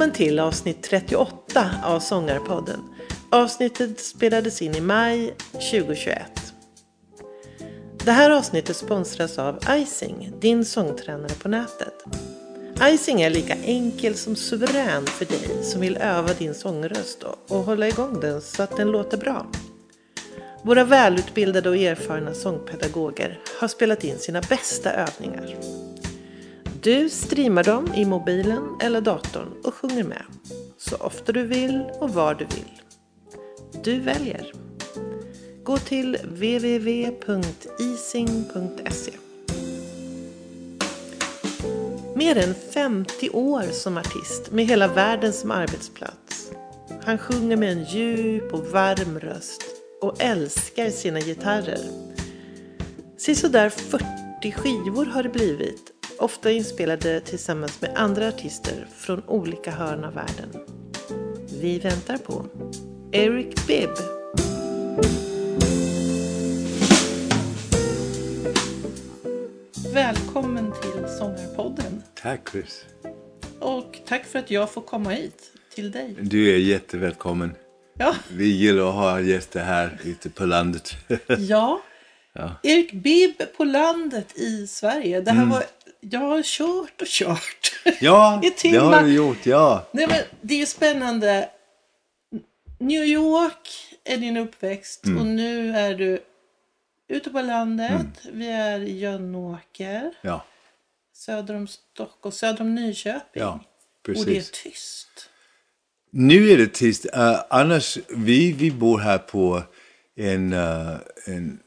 Välkommen till avsnitt 38 av Sångarpodden. Avsnittet spelades in i maj 2021. Det här avsnittet sponsras av Icing, din sångtränare på nätet. Icing är lika enkel som suverän för dig som vill öva din sångröst och hålla igång den så att den låter bra. Våra välutbildade och erfarna sångpedagoger har spelat in sina bästa övningar. Du streamar dem i mobilen eller datorn och sjunger med. Så ofta du vill och var du vill. Du väljer. Gå till www.ising.se Mer än 50 år som artist med hela världen som arbetsplats. Han sjunger med en djup och varm röst och älskar sina gitarrer. Sisådär 40 skivor har det blivit, ofta inspelade tillsammans med andra artister från olika hörn av världen. Vi väntar på Eric Bibb. Välkommen till Sångarpodden. Tack Chris. Och tack för att jag får komma hit till dig. Du är jättevälkommen. Ja, Vi gillar att ha gäster här ute på landet. ja. Ja. Erik Bibb på landet i Sverige. Det här var, jag har kört och kört. ja, I det har du gjort. Ja. Nej, men det är ju spännande. New York är din uppväxt Mm. och nu är du ute på landet. Vi är i Jönåker, ja, söder om Stockholm, söder om Nyköping. ja, och det är precis. tyst. Nu är det tyst. Uh, annars, vi, vi bor här på en, uh, en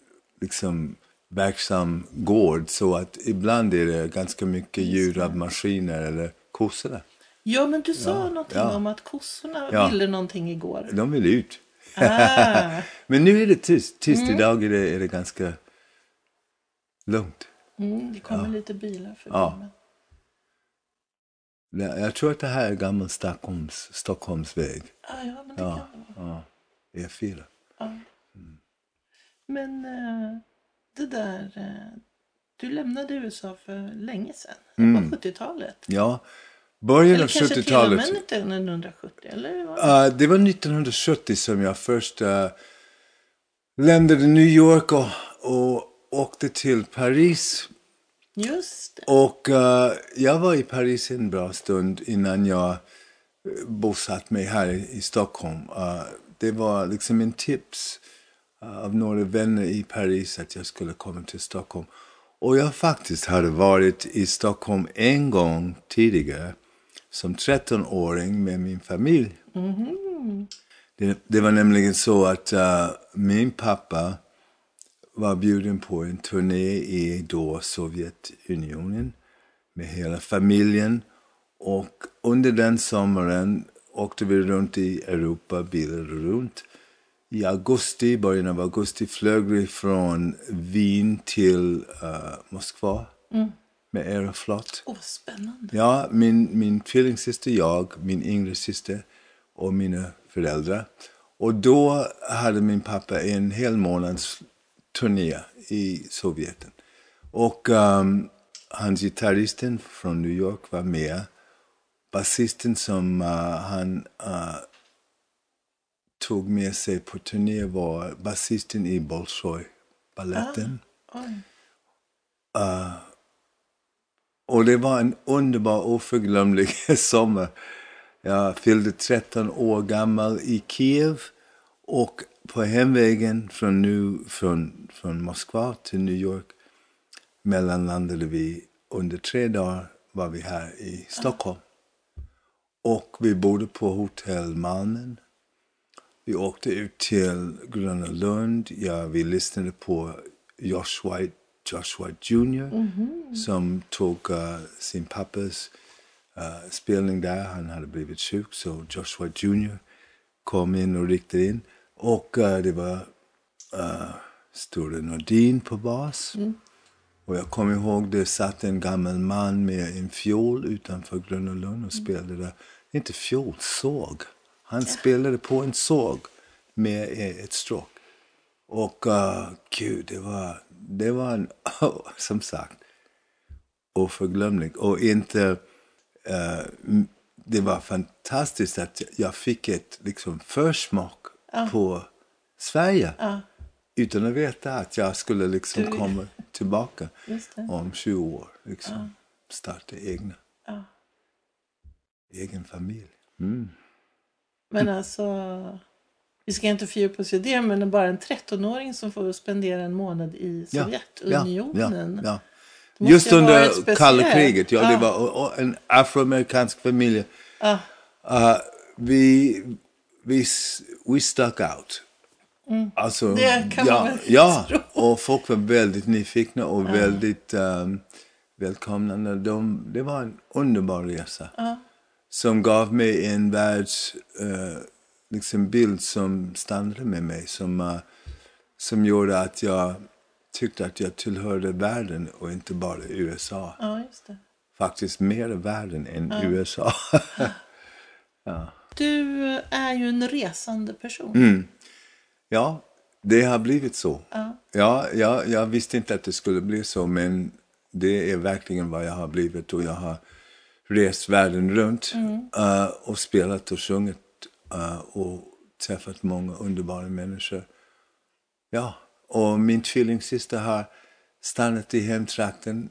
liksom verksam gård. Så att ibland är det ganska mycket ljud av maskiner eller kossorna. Ja, men du sa någonting ja. om att kossorna Ja. ville någonting igår. De vill ut. Ah, Men nu är det tyst. Tyst idag är det, är det ganska lugnt. mm, det kommer lite bilar förbi. Ja. men- Ja, Jag tror att det här är gammal Stockholms, Stockholmsväg. Ah, ja, men det Ja, kan det vara. ja. E4. Ja. Men eh, det där... Eh, du lämnade USA för länge sedan. Mm. På 70-talet. Ja, början Eller av kanske till och 70-talet. med 1970. Eller var det? Uh, det var 1970 som jag först uh, lämnade New York och, och åkte till Paris. Just det. Och uh, jag var i Paris en bra stund innan jag uh, bosatt mig här i, i Stockholm. Uh, det var liksom en tips av några vänner i Paris att jag skulle komma till Stockholm. Och jag faktiskt hade varit i Stockholm en gång tidigare som 13-åring med min familj. Det, det var nämligen så att uh, min pappa var bjuden på en turné i då Sovjetunionen med hela familjen. Och under den sommaren åkte vi runt i Europa, bilade runt. I augusti, början av augusti, flög vi från Wien till uh, Moskva med Aeroflot. Åh, vad spännande. Ja, min, min tvillingsyster, jag, min yngre syster och mina föräldrar. Och då hade min pappa en hel månads turné i Sovjeten. Och um, hans gitarristen från New York var med. Basisten som uh, han uh, tog med sig på turné var basisten i Bolshoi-balletten. Oj. Och det var en underbar, oförglömlig sommar. Jag fyllde 13 år gammal i Kiev. Och på hemvägen från, nu, från, från Moskva till New York mellanlandade vi under tre dagar var vi här i Stockholm. Och vi bodde på hotell Malmen. Vi åkte ut till Gröna Lund. Ja, vi lyssnade på Josh White, Josh White Jr. som tog uh, sin pappas uh, spelning där. Han hade blivit sjuk så Josh White Jr. kom in och riktade in. Och uh, det var uh, Sture Nordin på bas. Och jag kommer ihåg det satt en gammal man med en fiol utanför Gröna Lund och spelade där. Inte fiol, såg. Han spelade på en såg med eh, ett stråk. Och uh, gud, det var, det var en, som sagt, oförglömlig. Och inte, uh, det var fantastiskt att jag fick ett liksom, försmak på Sverige. Ja. Utan att veta att jag skulle liksom Du- komma tillbaka om 20 år. Liksom, Starta egna. Ja. Egen familj. Men alltså, vi ska inte fördjupa oss i det, men bara en 13-åring som får spendera en månad i Ja, Sovjetunionen. Ja, ja. Måste Just under kalla kriget. Ja, det Ja. var en afroamerikansk familj. Ja. Uh, vi, vi, we stuck out. Alltså, Mm. Det kan man ja, väl ja, tro. och folk var väldigt nyfikna och väldigt um, välkomnande. De, det var en underbar resa. Som gav mig en världs eh, liksom bild som stannade med mig. Som, eh, som gjorde att jag tyckte att jag tillhörde världen och inte bara USA. ja, just det. Faktiskt mer världen än USA. Du är ju en resande person. Mm. Ja, det har blivit så. Ja. Ja, ja, jag visste inte att det skulle bli så, men det är verkligen vad jag har blivit. Och jag har rest världen runt eh, och spelat och sjungit eh, och träffat många underbara människor. Ja, och min tvillingsyster har stannat i hemtrakten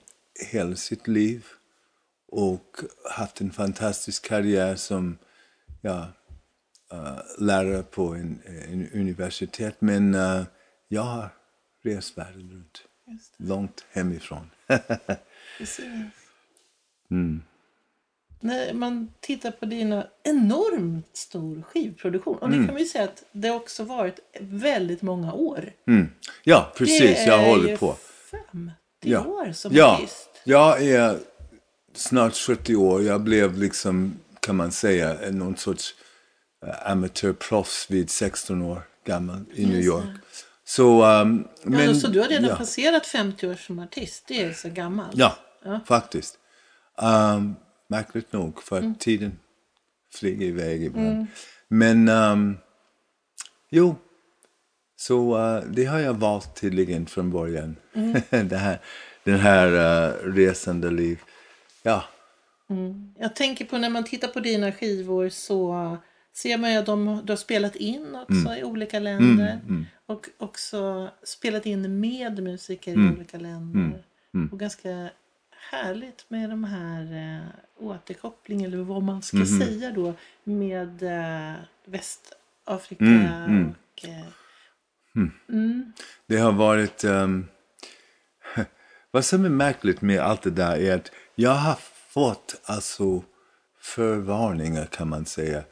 hela sitt liv och haft en fantastisk karriär som ja, eh, lärare på en, en universitet. Men jag har rest världen runt, långt hemifrån. Precis. Mm. När man tittar på dina enormt stor skivproduktion. Och det Mm. kan vi säga att det också varit väldigt många år. Mm. Ja, precis. det Jag är håller ju på. 50 Ja. år som Ja, artist. jag är snart 70 år. Jag blev liksom, kan man säga, någon sorts uh, amatörproffs vid 16 år gammal i New York. Så, um, Ja, men, så du har redan ja. passerat 50 år som artist. Det är så gammalt. Ja, Ja. faktiskt. Um, märkligt nog, för Mm. tiden flyger iväg ibland. Men, um, jo, så uh, det har jag valt tydligen från början. Mm. det här, den här uh, resande liv. Ja, Jag tänker på när man tittar på dina skivor så ser man ju att de, du har spelat in också Mm. i olika länder. Och också spelat in med musiker Mm. i olika länder. Och ganska härligt med de här eh, återkoppling eller vad man ska Mm-hmm. säga då med eh, Västafrika Mm, och eh, Det har varit... ehm, vad som är märkligt med allt det där är att jag har fått alltså förvarningar kan man säga.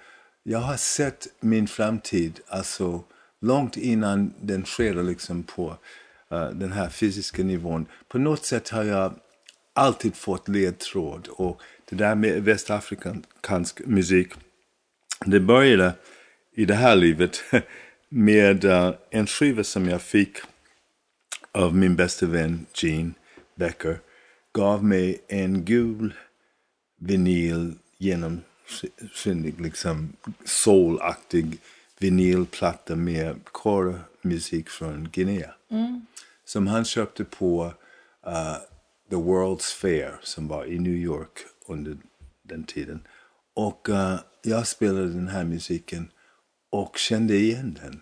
Jag har sett min framtid alltså långt innan den sker liksom på eh, den här fysiska nivån. På något sätt har jag alltid fått ledtråd och det där med västafrikansk musik det började i det här livet med eh, en skiva som jag fick av min bästa vän Gene Becker. Gav mig en gul vinyl genomskinlig, liksom soulaktig vinylplatta med kormusik från Guinea. Som han köpte på eh, The World's Fair som var i New York under den tiden. Och eh, jag spelade den här musiken och kände igen den.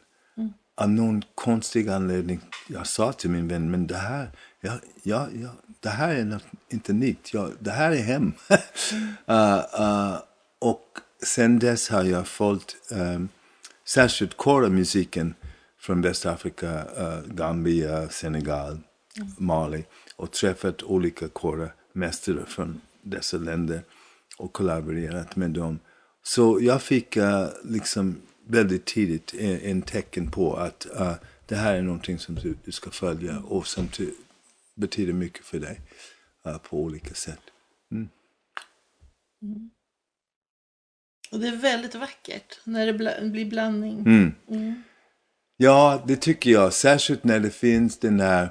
Av någon konstig anledning. Jag sa till min vän, men det här, ja, ja, ja, det här är något, inte nytt. Ja, det här är hem. Eh, eh, och sen dess har jag följt um, särskilt kora-musiken från Västafrika, Gambia, Senegal, Mali och träffat olika kora-mästare från dessa länder och kollaborerat med dem. Så jag fick eh, liksom väldigt tidigt en, en tecken på att eh, det här är någonting som du, du ska följa och som ty, betyder mycket för dig eh, på olika sätt. och det är väldigt vackert när det bla- blir blandning. Mm. Ja, det tycker jag. Särskilt när det finns den här,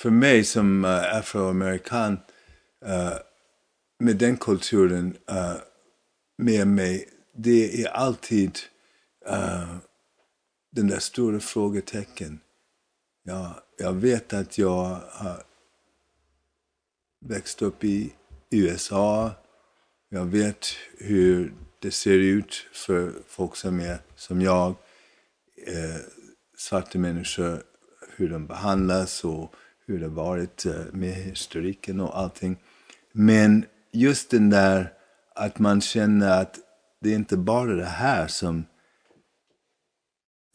för mig som uh, afroamerikan, uh, med den kulturen uh, med mig, det är alltid uh, den där stora frågetecken. Ja, jag vet att jag har växt upp i USA, Jag vet hur det ser ut för folk som är som jag, eh, svarta människor, hur de behandlas och hur det varit eh, med historiken och allting. Men just den där att man känner att det är inte bara det här som,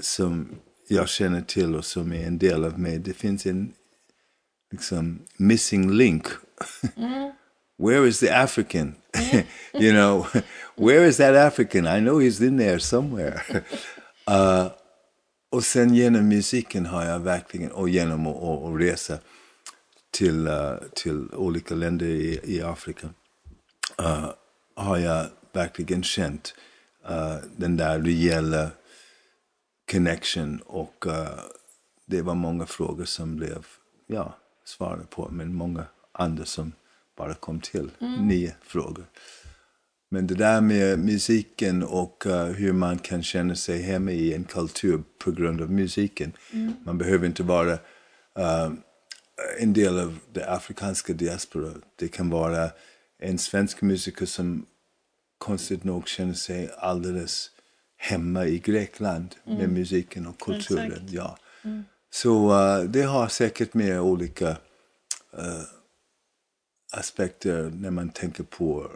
som jag känner till och som är en del av mig. Det finns en liksom missing link. Mm. Where is the African? you know, where is that African? I know he's in there somewhere. uh, och sen genom musiken har jag verkligen, och genom att, att, resa till, uh, till olika länder i, i Afrika, uh, har jag verkligen känt uh, den där rejäla connection och uh, det var många frågor som blev ja, svarade på, men många andra som bara kom till. Mm. Nio frågor. Men det där med musiken och uh, hur man kan känna sig hemma i en kultur på grund av musiken. Mm. Man behöver inte vara uh, en del av det afrikanska diaspora. Det kan vara en svensk musiker som konstigt nog känner sig alldeles hemma i Grekland mm. med musiken och kulturen. Ja. Mm. Så uh, det har säkert med olika aspekter när man tänker på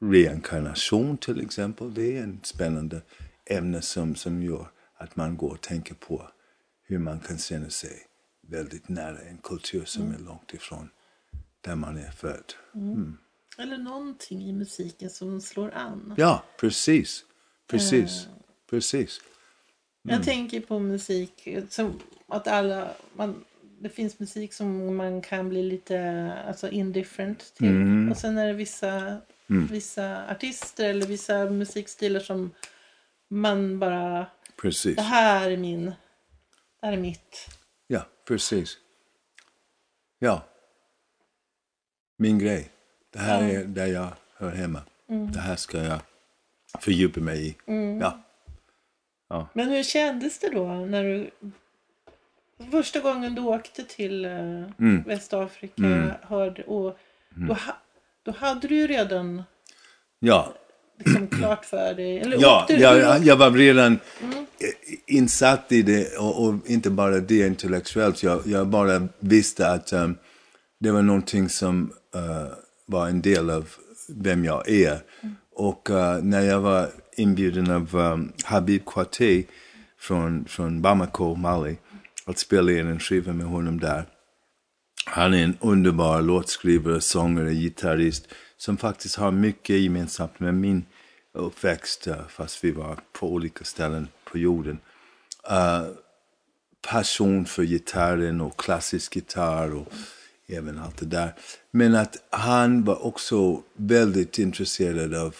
reinkarnation till exempel. Det är en spännande ämne som, som gör att man går och tänker på hur man kan känna sig väldigt nära en kultur som mm. är långt ifrån där man är född. Mm. mm. Eller någonting i musiken som slår an. Ja, precis. Precis. Uh, precis. Mm. Jag tänker på musik som att alla, man, det finns musik som man kan bli lite alltså indifferent till. Mm. Och sen är det vissa, mm. vissa artister eller vissa musikstilar som man bara... Precis. Det här är min... Det här är mitt. Ja, precis. Ja. Min grej. Det här är där jag hör hemma. Mm. Det här ska jag fördjupa mig i. Mm. Ja. ja. Men hur kändes det då när du Första gången du åkte till uh, mm. Västafrika mm. hörde, och mm. då, då hade du ju redan ja. liksom klart för dig. Eller ja, du, jag, jag var redan mm. insatt i det och, och, inte bara det intellektuellt. Jag, jag bara visste att um, det var någonting som uh, var en del av vem jag är. Mm. Och uh, när jag var inbjuden av um, Habib Kwate från, från Bamako, Mali, att spela in en skiva med honom där. Han är en underbar låtskrivare, sångare, gitarrist som faktiskt har mycket gemensamt med min uppväxt, eh, fast vi var på olika ställen på jorden. Uh, passion för gitarren och klassisk gitarr och även allt det där. Men att han var också väldigt intresserad av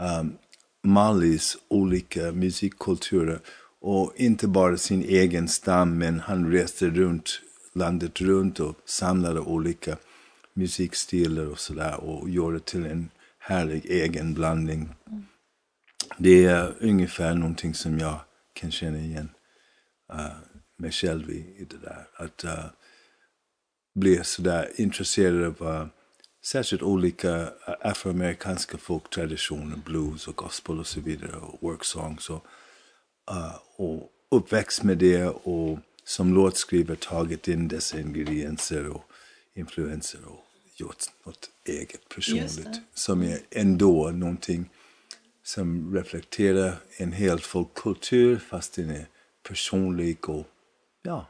ehm, um, Malis olika musikkulturer. Och inte bara sin egen stam, men han reste runt landet runt och samlade olika musikstilar och sådär och gjorde till en härlig egen blandning. Mm. Det är ungefär någonting som jag kan känna igen uh, mig själv i, i det där. Att uh, bli sådär intresserad av uh, särskilt olika afroamerikanska folktraditioner, blues och gospel och så vidare och worksongs. Och, uh, och uppväxt med det och som låtskrivare tagit in dessa ingredienser och influenser och gjort något eget personligt. Som är ändå någonting som reflekterar en hel folkkultur fast den är personlig och ja.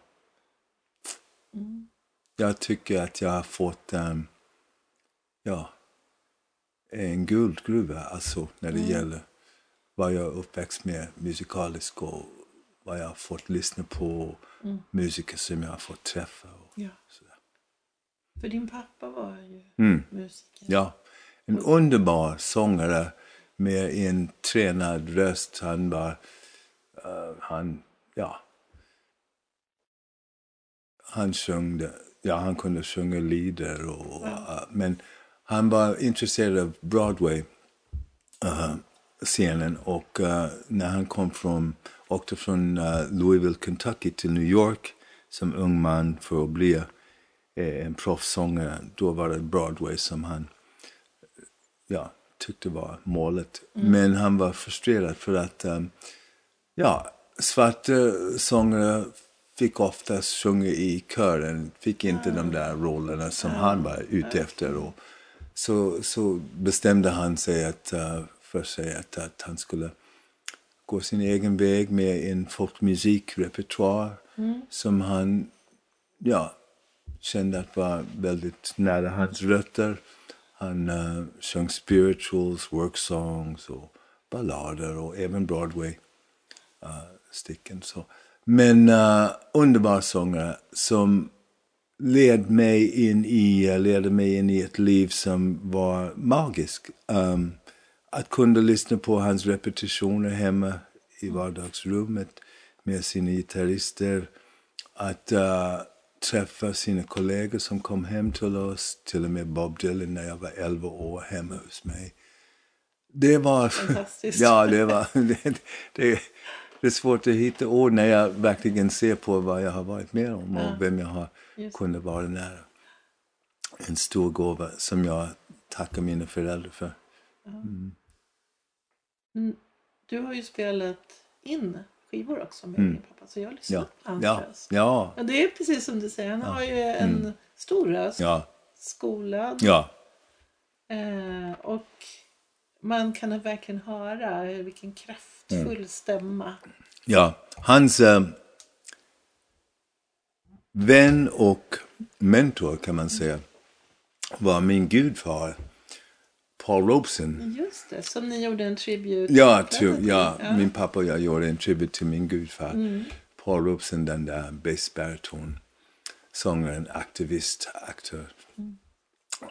Mm jag tycker att jag har fått um, ja, en guldgruva alltså när det mm. gäller vad jag är uppväxt med musikaliskt och vad jag har fått lyssna på. Mm. Musiker som jag har fått träffa. Och ja. sådär. För din pappa var ju mm. musiker. Ja, en underbar sångare med en tränad röst. Han var, uh, han, ja. Han sjöng ja, han kunde sjunga lieder. Och, ja. uh, men han var intresserad av Broadway-scenen. Uh, och uh, när han kom från, åkte från uh, Louisville, Kentucky till New York som ung man för att bli en proffssångare, då var det Broadway som han ja, tyckte var målet. Men han var frustrerad för att um, ja, svarta sångare fick oftast sjunga i kören, fick inte de där rollerna som han var ute efter. Och så, så bestämde han sig att, för sig att, att han skulle gå sin egen väg med en folkmusikrepertoar som han ja, kände att var väldigt nära hans rötter. Han uh, sjöng spirituals, worksongs och ballader och även Broadway uh, stycken. Så. Men uh, underbar sångare som led mig in i, uh, ledde mig in i ett liv som var magiskt. Um, att kunna lyssna på hans repetitioner hemma i vardagsrummet med sina gitarrister. Att uh, träffa sina kollegor som kom hem till oss, till och med Bob Dylan när jag var 11 år hemma hos mig. Det var... Fantastiskt. ja, det var... Det, det, det är svårt att hitta ord när jag verkligen ser på vad jag har varit med om och Ja. vem jag har Just. kunnat vara nära. En stor gåva som jag tackar mina föräldrar för. Du har ju spelat in skivor också med Mm. din pappa så jag har lyssnat Ja, på hans ja, röst. ja, Ja, det är precis som du säger, han har ju en stor röst, ja, skolad ja. eh, och man kan verkligen höra vilken kraftfull Mm. stämma. Ja, hans eh, vän och mentor kan man säga var min gudfar Paul Robeson. Just det, som ni gjorde en tribute. Ja, till. till, ja, min pappa och jag gjorde en tribut till min gudfar. Paul Robeson, den där bassbariton sångaren, aktivist, aktör.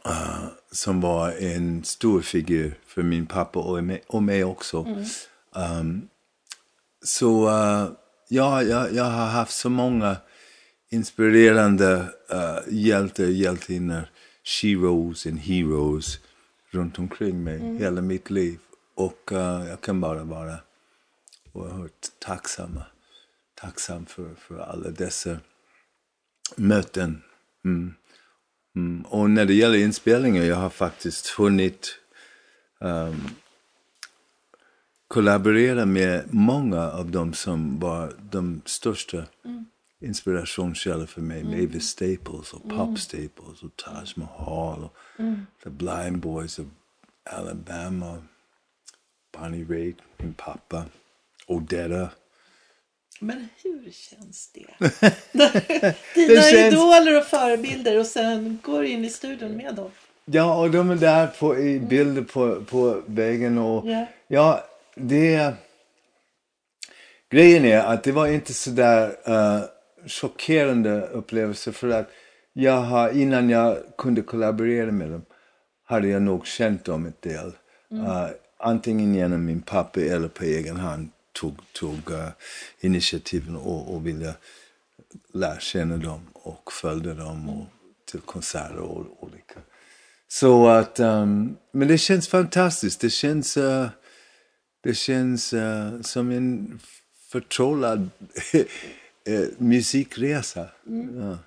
Uh, som var en stor figur för min pappa och mig, och mig också. Um, så uh, ja, jag, jag har haft så många inspirerande uh, hjältar och hjältinnor, sheroes and heroes runt omkring mig hela mitt liv. Och uh, jag kan bara vara oerhört tacksamma, tacksam för, för alla dessa möten. Mm. Mm. Och när det gäller inspelningar, jag har faktiskt hunnit um, kollaborera med många av dem som var de största inspirationskällor för mig. Mavis Staples och Pop Staples och Taj Mahal och The Blind Boys of Alabama. Bonnie Raitt, min pappa. Odetta. Men hur känns det? Dina Det känns- idoler och förebilder och sen går du in i studion med dem. Ja, och de är där på, i bilder på, på väggen. Och, Ja. ja, det... Grejen är att det var inte så där uh, chockerande upplevelse för att jag har, innan jag kunde kollaborera med dem hade jag nog känt dem ett del. Uh, antingen genom min pappa eller på egen hand tog, tog uh, initiativen och, och ville lära känna dem och följde dem och, till konserter och olika. Så att, um, men det känns fantastiskt. Det känns, uh, det känns uh, som en förtrollad eh, musikresa. Ja.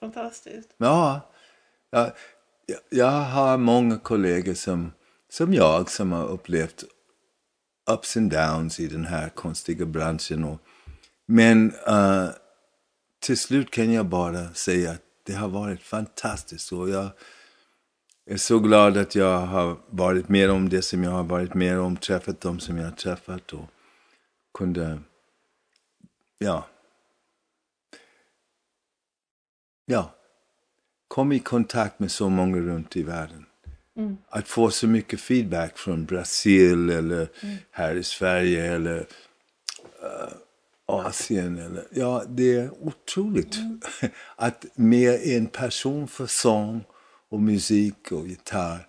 Fantastiskt. Ja, jag, jag, har många kollegor som, som jag som har upplevt ups and downs i den här konstiga branschen. Och, men eh, till slut kan jag bara säga att det har varit fantastiskt. Och jag är så glad att jag har varit med om det som jag har varit med om, träffat dem som jag har träffat och kunde, ja, ja, kom i kontakt med så många runt i världen. Att få så mycket feedback från Brasil eller här i Sverige eller eh, Asien. Eller, ja, det är otroligt. Att med en passion för sång och musik och gitarr,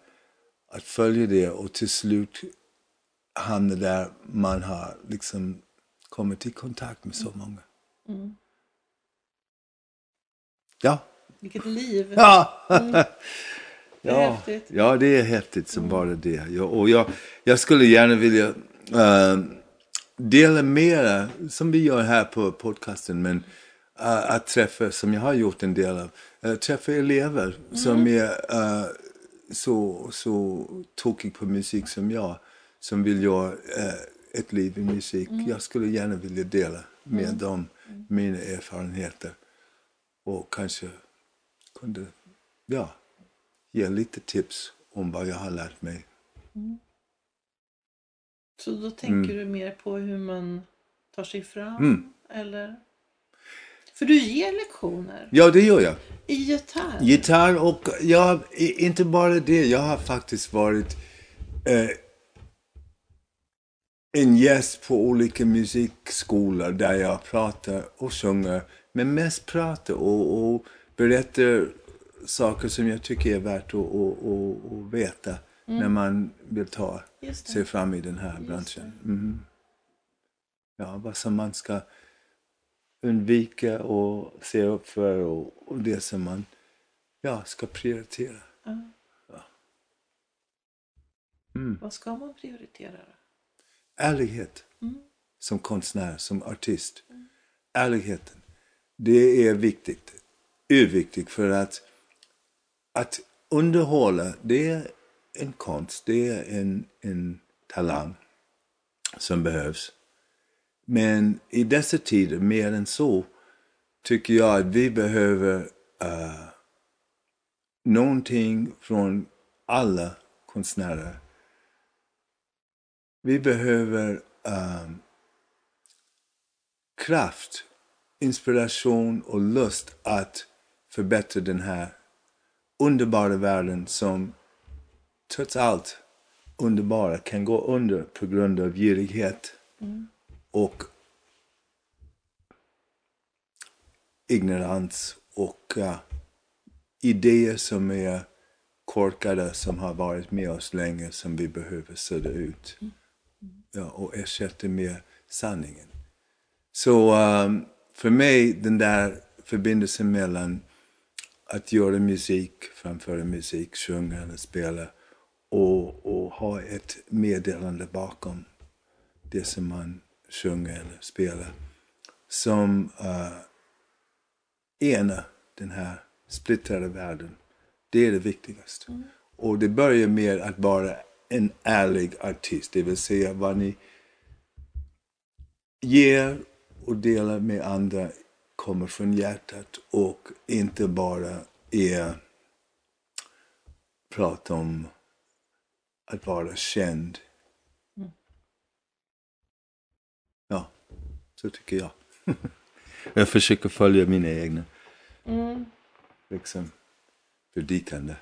att följa det och till slut hamna där man har liksom kommit i kontakt med så många. Ja. Vilket liv. Ja. Det är ja. häftigt. ja, det är häftigt som bara det. Ja, och jag, jag skulle gärna vilja eh, dela mera, som vi gör här på podcasten, men eh, att träffa, som jag har gjort en del av, uh, träffa elever som är uh, så, så tokig på musik som jag, som vill göra eh, ett liv i musik. Jag skulle gärna vilja dela med dem mina erfarenheter och kanske kunde ja, ge lite tips om vad jag har lärt mig. Så då tänker du mer på hur man tar sig fram? Mm. Eller? För du ger lektioner Ja, det gör jag. i gitarr. Gitarr och ja, i- inte bara det. Jag har faktiskt varit eh, en gäst på olika musikskolor där jag pratar och sjunger. Men mest pratar och, och berättar saker som jag tycker är värt att, att, att, att veta när man vill ta sig fram i den här branschen. Mhm. Ja, vad som man ska undvika och se upp för och, och det som man ja, ska prioritera. Vad ska man prioritera då? Ärlighet som konstnär, som artist. Ärligheten. Det är viktigt. Urviktigt för att, att underhålla, det är en konst, det är en, en talang som behövs. Men i dessa tider, mer än så, tycker jag att vi behöver uh, någonting från alla konstnärer. Vi behöver ehm, kraft, inspiration och lust att förbättra den här underbara världen som trots allt underbara kan gå under på grund av girighet och ignorans och ja, idéer som är korkade som har varit med oss länge som vi behöver sudda ut ja, och ersätta med sanningen. Så ehm, för mig, den där förbindelsen mellan att göra musik, framföra musik, sjunga eller spela och, och ha ett meddelande bakom det som man sjunger eller spelar som uh, ena den här splittrade världen. Det är det viktigaste. Och det börjar med att vara en ärlig artist, det vill säga vad ni ger och delar med andra kommer från hjärtat och inte bara är prat om att vara känd. Ja, så tycker jag. jag försöker följa mina egna liksom predikande.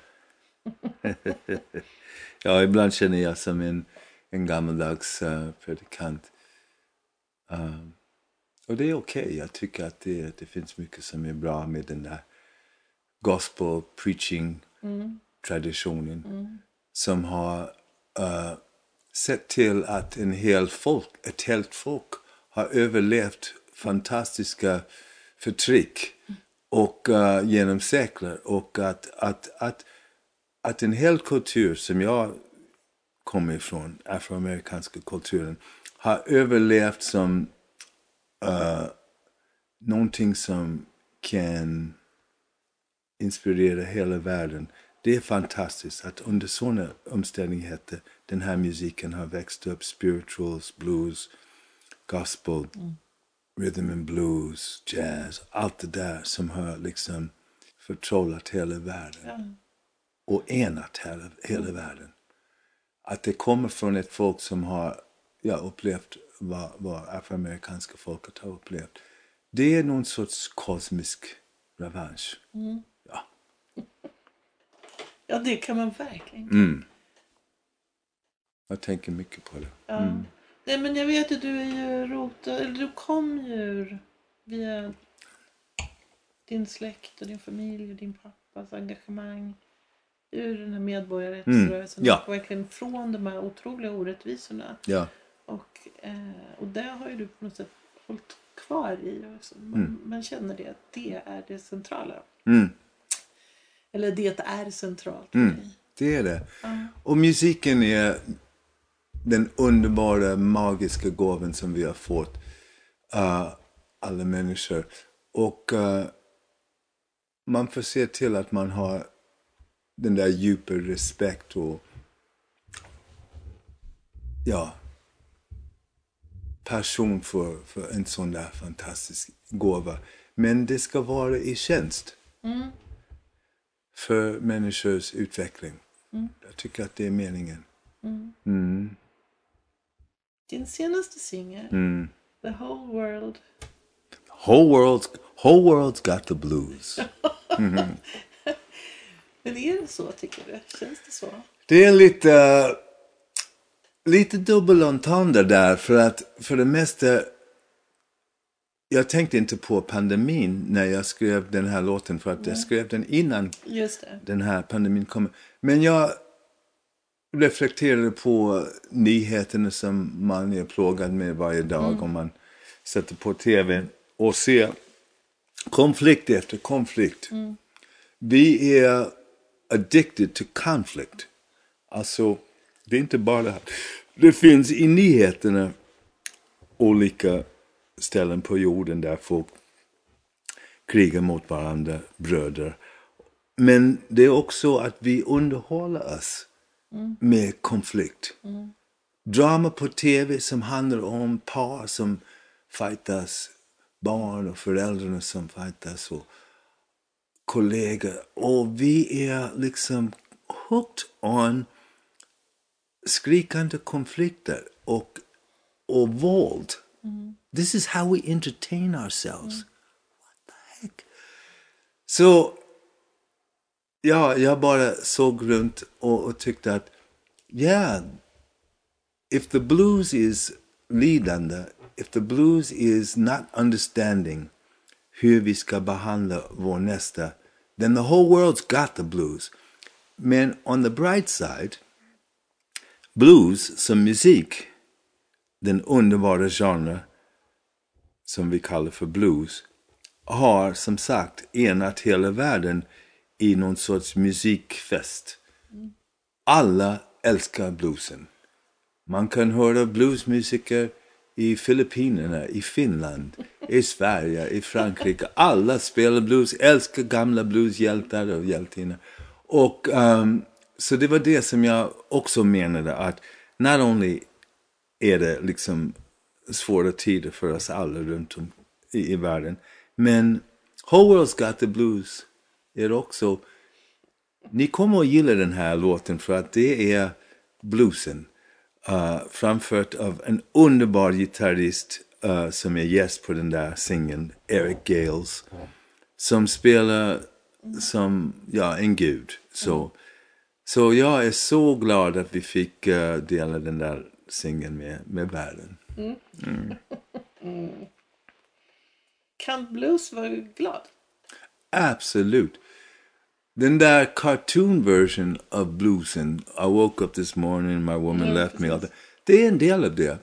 ja, ibland känner jag som en, en gammaldags uh, predikant. Um, och det är okej. Jag tycker att det, det finns mycket som är bra med den där gospel preaching traditionen som har uh, sett till att en hel folk, ett helt folk har överlevt fantastiska förtryck och uh, genom sekler och att, att, att, att en hel kultur som jag kommer ifrån, afroamerikanska kulturen, har överlevt som uh, någonting som kan inspirera hela världen. Det är fantastiskt att under sådana omständigheter den här musiken har växt upp. Spirituals, blues, gospel, rhythm and blues, jazz. Allt det där som har liksom förtrollat hela världen. Och enat hela, hela världen. Att det kommer från ett folk som har ja, upplevt vad, vad afroamerikanska folket har upplevt. Det är någon sorts kosmisk revansch. Ja. Ja, det kan man verkligen. Mm. Jag tänker mycket på det. Ja. Nej, men jag vet att du är ju rotad, eller du kom ju via din släkt och din familj och din pappas engagemang ur den här medborgarrättsrörelsen Mm, ja. och verkligen från de här otroliga orättvisorna. Ja. Och, eh, och det har ju du på något sätt hållit kvar i. Också. Man, man känner det, att det är det centrala. Mm. Eller det är centralt för Mm. dig. Det är det. Och musiken är den underbara, magiska gåvan som vi har fått. uh, alla människor. Och uh, man får se till att man har den där djupa respekt och ja, passion för, för en sån där fantastisk gåva. Men det ska vara i tjänst för människors utveckling. Jag tycker att det är meningen. Din senaste singel, The Whole World. Whole world's, whole world's got the blues. Men är det så tycker du? Känns det så? Det är lite, lite dubbelentendre där för att för det mesta jag tänkte inte på pandemin när jag skrev den här låten för att jag skrev den innan den här pandemin kom. Men jag reflekterade på nyheterna som man är plågad med varje dag om man sätter på tv och ser konflikt efter konflikt. Vi är addicted to conflict. Alltså, det är inte bara det här. Det finns i nyheterna olika ställen på jorden där folk krigar mot varandra, bröder. Men det är också att vi underhåller oss med konflikt. Drama på tv som handlar om par som fightas, barn och föräldrar som fightas och kollegor. Och vi är liksom hooked on skrikande konflikter och, och våld. This is how we entertain ourselves. What the heck? Så ja, jag bara såg runt och, och tyckte att yeah, if the blues is lidande, if the blues is not understanding hur vi ska behandla vår nästa, then the whole world's got the blues. Men on the bright side, blues som musik, den underbara genre som vi kallar för blues, har som sagt enat hela världen i någon sorts musikfest. Alla älskar bluesen. Man kan höra bluesmusiker i Filippinerna, i Finland, i Sverige, i Frankrike. Alla spelar blues, älskar gamla blueshjältar och hjältinnor. Och um, så det var det som jag också menade att not only är det liksom svåra tider för oss alla runt om i, i världen. Men Whole World's Got the Blues är också... Ni kommer att gilla den här låten för att det är bluesen. Uh, framfört av en underbar gitarrist uh, som är gäst på den där singeln, Eric Gales. Som spelar som ja, en gud. Så, så jag är så glad att vi fick uh, dela den där singeln med, med världen. Kan blues vara glad? Absolut. Den där cartoon version of bluesen, I woke up this morning, my woman left me. all that, Det är en del av det.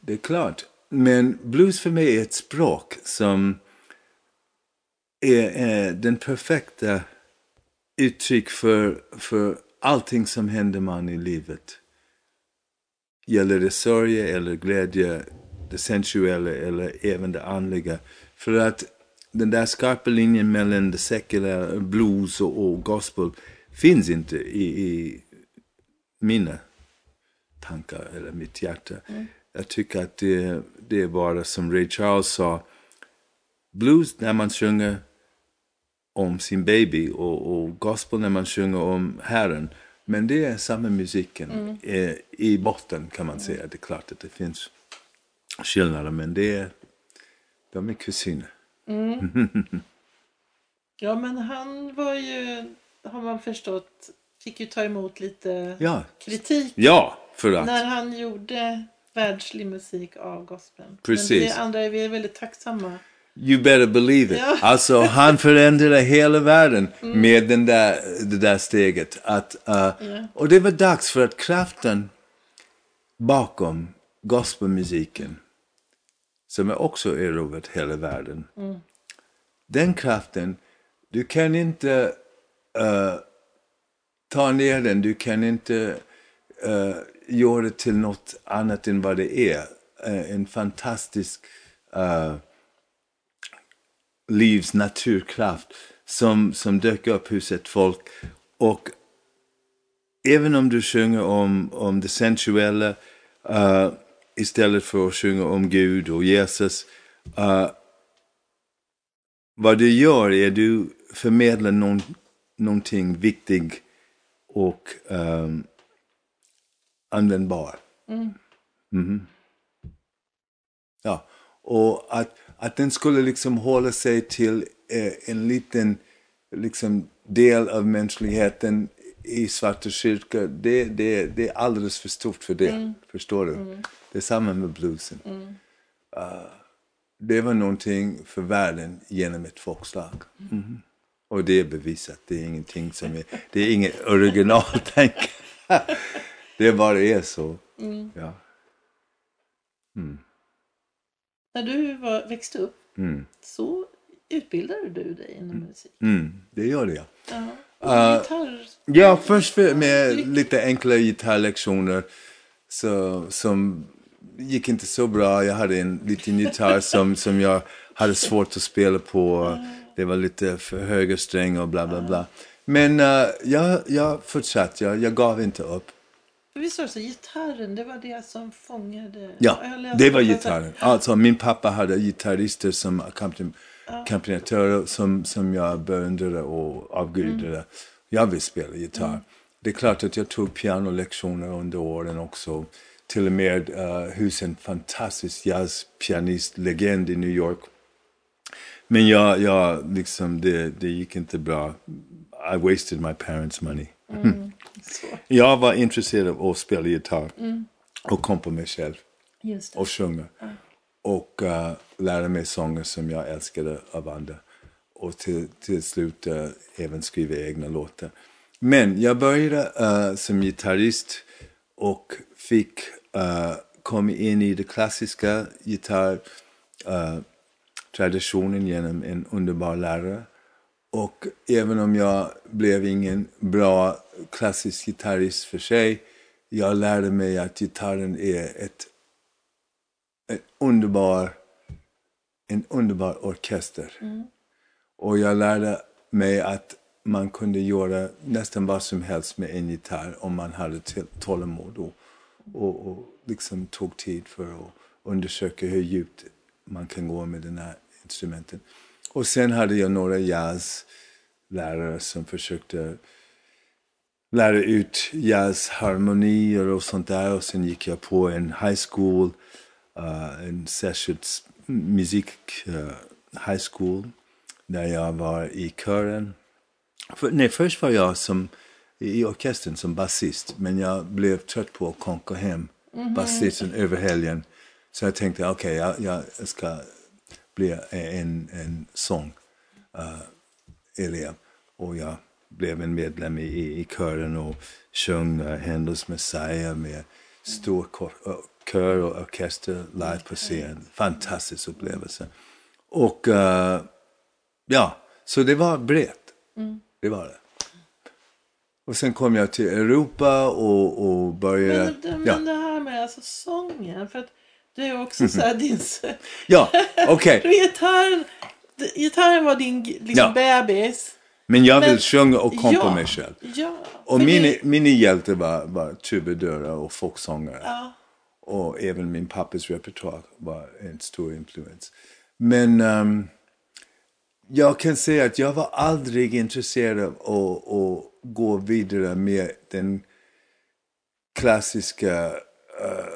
Det är klart. Men blues för mig är ett språk som är, är den perfekta uttryck för, för allting som händer man i livet. Gäller det sorg eller glädje, det sensuella eller även det andliga. För att den där skarpa linjen mellan det sekulära, blues och, och gospel finns inte i, i mina tankar eller mitt hjärta. Jag tycker att det, det är bara som Ray Charles sa, blues när man sjunger om sin baby och, och gospel när man sjunger om Herren. Men det är samma musiken eh, i botten kan man säga. Det är klart att det finns skillnader men det är, de är kusiner. Ja, men han var ju, har man förstått, fick ju ta emot lite Ja, kritik ja för att. när han gjorde världslig musik av gospeln. Precis. Men det andra vi är väldigt tacksamma. You better believe it. Ja. Alltså han förändrade hela världen med den där, det där steget. Att, uh, Och det var dags för att kraften bakom gospelmusiken, som är också erövrat hela världen. Den kraften, du kan inte uh, ta ner den, du kan inte uh, göra det till något annat än vad det är. Uh, en fantastisk uh, livs naturkraft som, som dök upp hos ett folk. Och även om du sjunger om, om det sensuella uh, istället för att sjunga om Gud och Jesus. Uh, vad du gör är du förmedlar någon, någonting viktigt och um, användbar. Mm. Mm. Ja, och att, att den skulle liksom hålla sig till eh, en liten liksom, del av mänskligheten i Svarta kyrkan, det, det, det är alldeles för stort för det. Mm. Förstår du? Mm. Det är samma med bluesen. Mm. Uh, det var någonting för världen genom ett folkslag. Mm. Och det är bevisat. Det är ingenting som är, det är inget originaltänk. det bara är så. Mm. Ja. Mm. När du var, växte upp mm. så utbildade du dig inom mm. musik? Mm, det gjorde jag. Ja. Uh, ja, först med lite enkla gitarrlektioner så, som gick inte så bra. Jag hade en liten gitarr som, som jag hade svårt att spela på. Det var lite för höga strängar och bla bla bla. Men uh, jag, jag fortsatte, jag, jag gav inte upp. Visst var det så, gitarren, det var det som fångade? Ja, det var gitarren. Alltså min pappa hade gitarrister som ackompanjatörer som, som jag beundrade och avgudade. Mm. Jag vill spela gitarr. Mm. Det är klart att jag tog pianolektioner under åren också. Till och med uh, hos en fantastisk jazzpianist, legend i New York. Men jag, jag liksom, det, det gick inte bra. I wasted my parents money. Mm, jag var intresserad av att spela gitarr mm. och komma på mig själv. Och sjunga. Mm. Och uh, lära mig sånger som jag älskade av andra. Och till, till slut uh, även skriva egna låtar. Men jag började uh, som gitarrist och fick uh, komma in i det klassiska gitarrtraditionen genom en underbar lärare. Och även om jag blev ingen bra klassisk gitarrist för sig, jag lärde mig att gitarren är ett, ett underbar, en underbar orkester. Mm. Och jag lärde mig att man kunde göra nästan vad som helst med en gitarr om man hade tålamod och, och, och liksom tog tid för att undersöka hur djupt man kan gå med den här instrumenten. Och sen hade jag några jazzlärare som försökte lära ut jazzharmonier och sånt där. Och sen gick jag på en high school, uh, en särskild musik uh, high school, där jag var i kören. För, nej, först var jag som, i orkestern som basist, men jag blev trött på att konka hem mm -hmm. basisten över helgen. Så jag tänkte, okej, okay, jag, jag ska bli en, en sång uh, elev. Och jag blev en medlem i, i kören och sjöng uh, Händels Messiah med stor kör och orkester live på scen. Fantastisk upplevelse. Och uh, ja, så det var brett. Mm. Det var det. Och sen kom jag till Europa och, och började... Men, men ja. det här med alltså sången, för att det är också så här din... ja, okej. Okay. gitarren, gitarren var din liksom, ja. bebis. Men jag vill men, sjunga och komma ja, mig själv. Ja, och min, det... min hjälte var, var trubadurer och folksångare. Ja. Och även min pappas repertoar var en stor influens. Men um, jag kan säga att jag var aldrig intresserad av att, att gå vidare med den klassiska uh,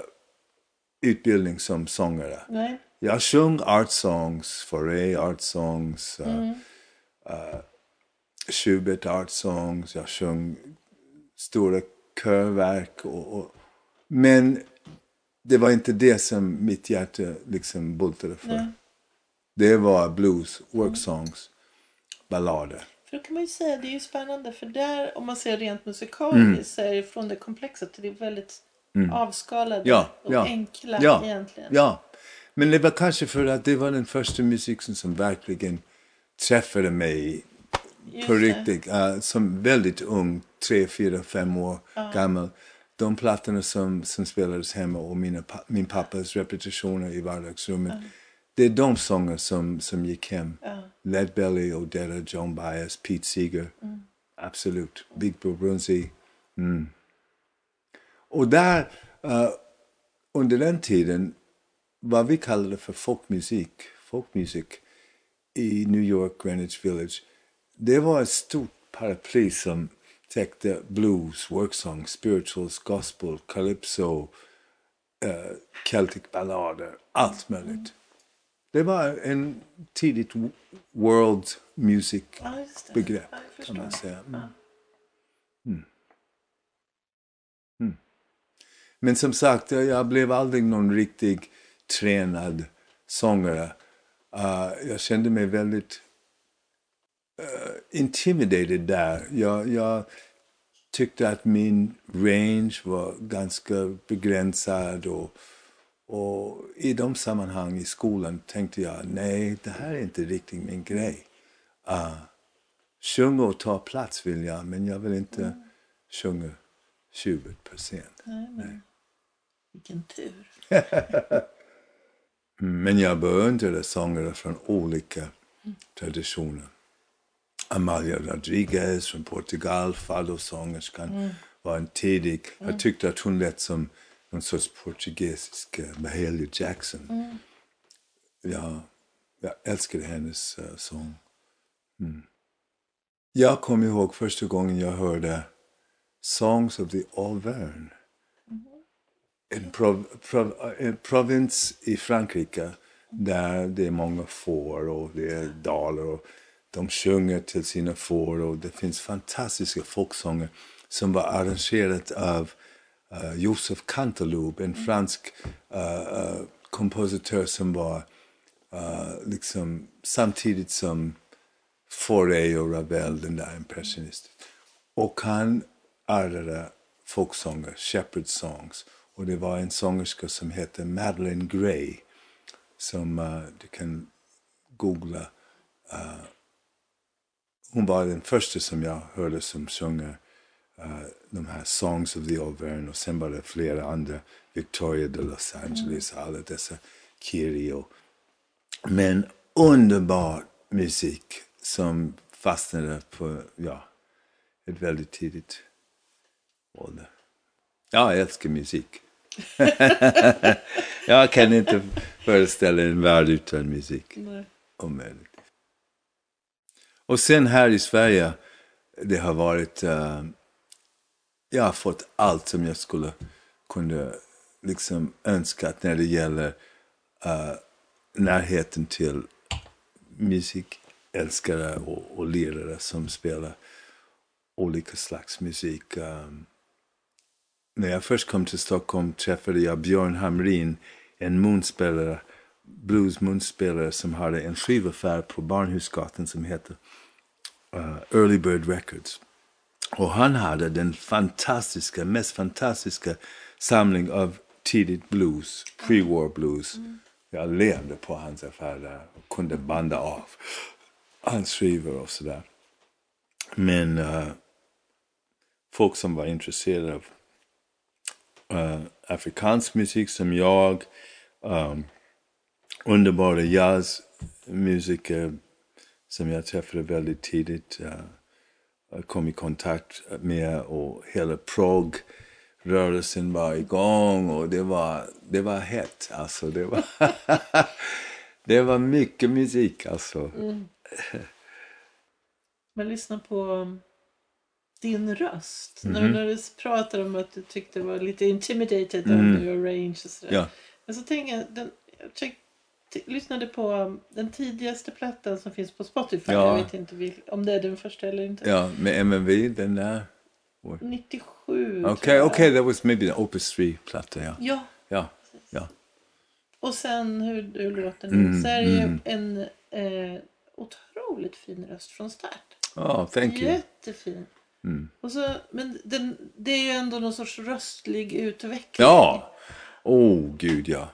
utbildning som sångare. Nej. Jag sjöng art songs, Fauré art songs, uh, mm. uh, Schubert art songs, jag sjöng stora körverk. Och, och, men det var inte det som mitt hjärta liksom bultade för. Nej. Det var blues, worksongs, ballader. För då kan man ju säga, det är ju spännande för där om man ser rent musikaliskt mm. så är det från det komplexa till det väldigt mm. avskalade ja, och ja, enkla ja, egentligen. Ja, men det var kanske för att det var den första musiken som verkligen träffade mig Just på riktigt. Uh, som väldigt ung, tre, fyra, fem år uh. gammal. De plattorna som, som spelades hemma och mina, min pappas repetitioner i vardagsrummet. Uh. Det är de sånger som, som gick hem. Uh. Led Belly, Odetta, Joan Baez, Pete Seeger. Mm. Absolut. Big Brunzi. Mm. Och där, uh, under den tiden, vad vi kallade för folkmusik, folkmusik i New York, Greenwich Village, det var ett stort paraply som täckte blues, worksong, spirituals, gospel, calypso, uh, Celtic ballader, allt möjligt. Det var en tidigt world music-begrepp Ja, kan man säga. Mm. Ja. Men som sagt, jag- jag blev aldrig någon riktig tränad sångare. Uh, jag kände mig väldigt uh, intimidated där. Jag, jag tyckte att min range var ganska begränsad och, och i de sammanhang i skolan tänkte jag nej, det här är inte riktigt min grej. Uh, sjunga och ta plats vill jag, men jag vill inte sjunga 20 procent. Nej, vilken tur. Men jag beundrade sångare från olika traditioner. Amalia Rodriguez från Portugal, fado-sångerskan, var en tidig. Jag tyckte att hon lät som någon sorts portugisisk uh, Mahalia Jackson. Jag, jag älskade hennes uh, sång. Mm. Jag kommer ihåg första gången jag hörde Songs of the Auvergne en, prov, prov, en provins i Frankrike där det är många får och det är dalar och de sjunger till sina får och det finns fantastiska folksånger som var arrangerat av uh, Joseph Canteloube, en fransk uh, kompositör som var liksom samtidigt som Fauré och Ravel, den där impressionisten. Och han arrade folksånger, shepherd songs. Och det var en sångerska som hette Madeleine Gray som uh, du kan googla. Uh, hon var den första som jag hörde som sjunger uh, de här Songs of the Auvergne och sen var det flera andra. Victoria de Los Angeles, alla dessa Kiri och men underbar musik som fastnade på, ja, ett väldigt tidigt ålder. Ja, jag älskar musik. jag kan inte föreställa en värld utan musik. Nej. Omöjligt. Och sen här i Sverige, det har varit... eh, jag har fått allt som jag skulle kunna liksom önskat när det gäller uh, närheten till musikälskare och, och lirare som spelar olika slags musik. Um, när jag först kom till Stockholm träffade jag Björn Hamrin, en munspelare, bluesmunspelare som hade en skivaffär på Barnhusgatan som heter uh, Early Bird Records. Och han hade den fantastiska, mest fantastiska samling av tidigt blues, pre-war blues. Jag levde på hans affär där och kunde banda av hans skivor och sådär. Men uh, folk som var intresserade av uh, afrikansk musik som jag, um, underbara jazzmusiker som jag träffade väldigt tidigt, uh, kom i kontakt med och hela prog-rörelsen var igång och det var, det var hett. Alltså, det, var det var mycket musik alltså. Men lyssna på um, din röst. Mhm. När, när du pratar om att du tyckte det var lite intimidated Mm. of your range och sådär. Ja. Men så tänker jag, den, jag check, t- lyssnade på den tidigaste plattan som finns på Spotify. Ja. Jag vet inte vil, om det är den första eller inte. ja, med MNV, den där. 97 Okej, okej, jag. that was maybe the Opus 3-platta, ja. Ja, Ja, ja. och sen hur du låter nu Mm, så är det mm. en eh, otroligt fin röst från start. Oh, thank you. Jättefin. Mm. Och så, men den, det är ju ändå någon sorts röstlig utveckling. Ja! Oh, gud ja.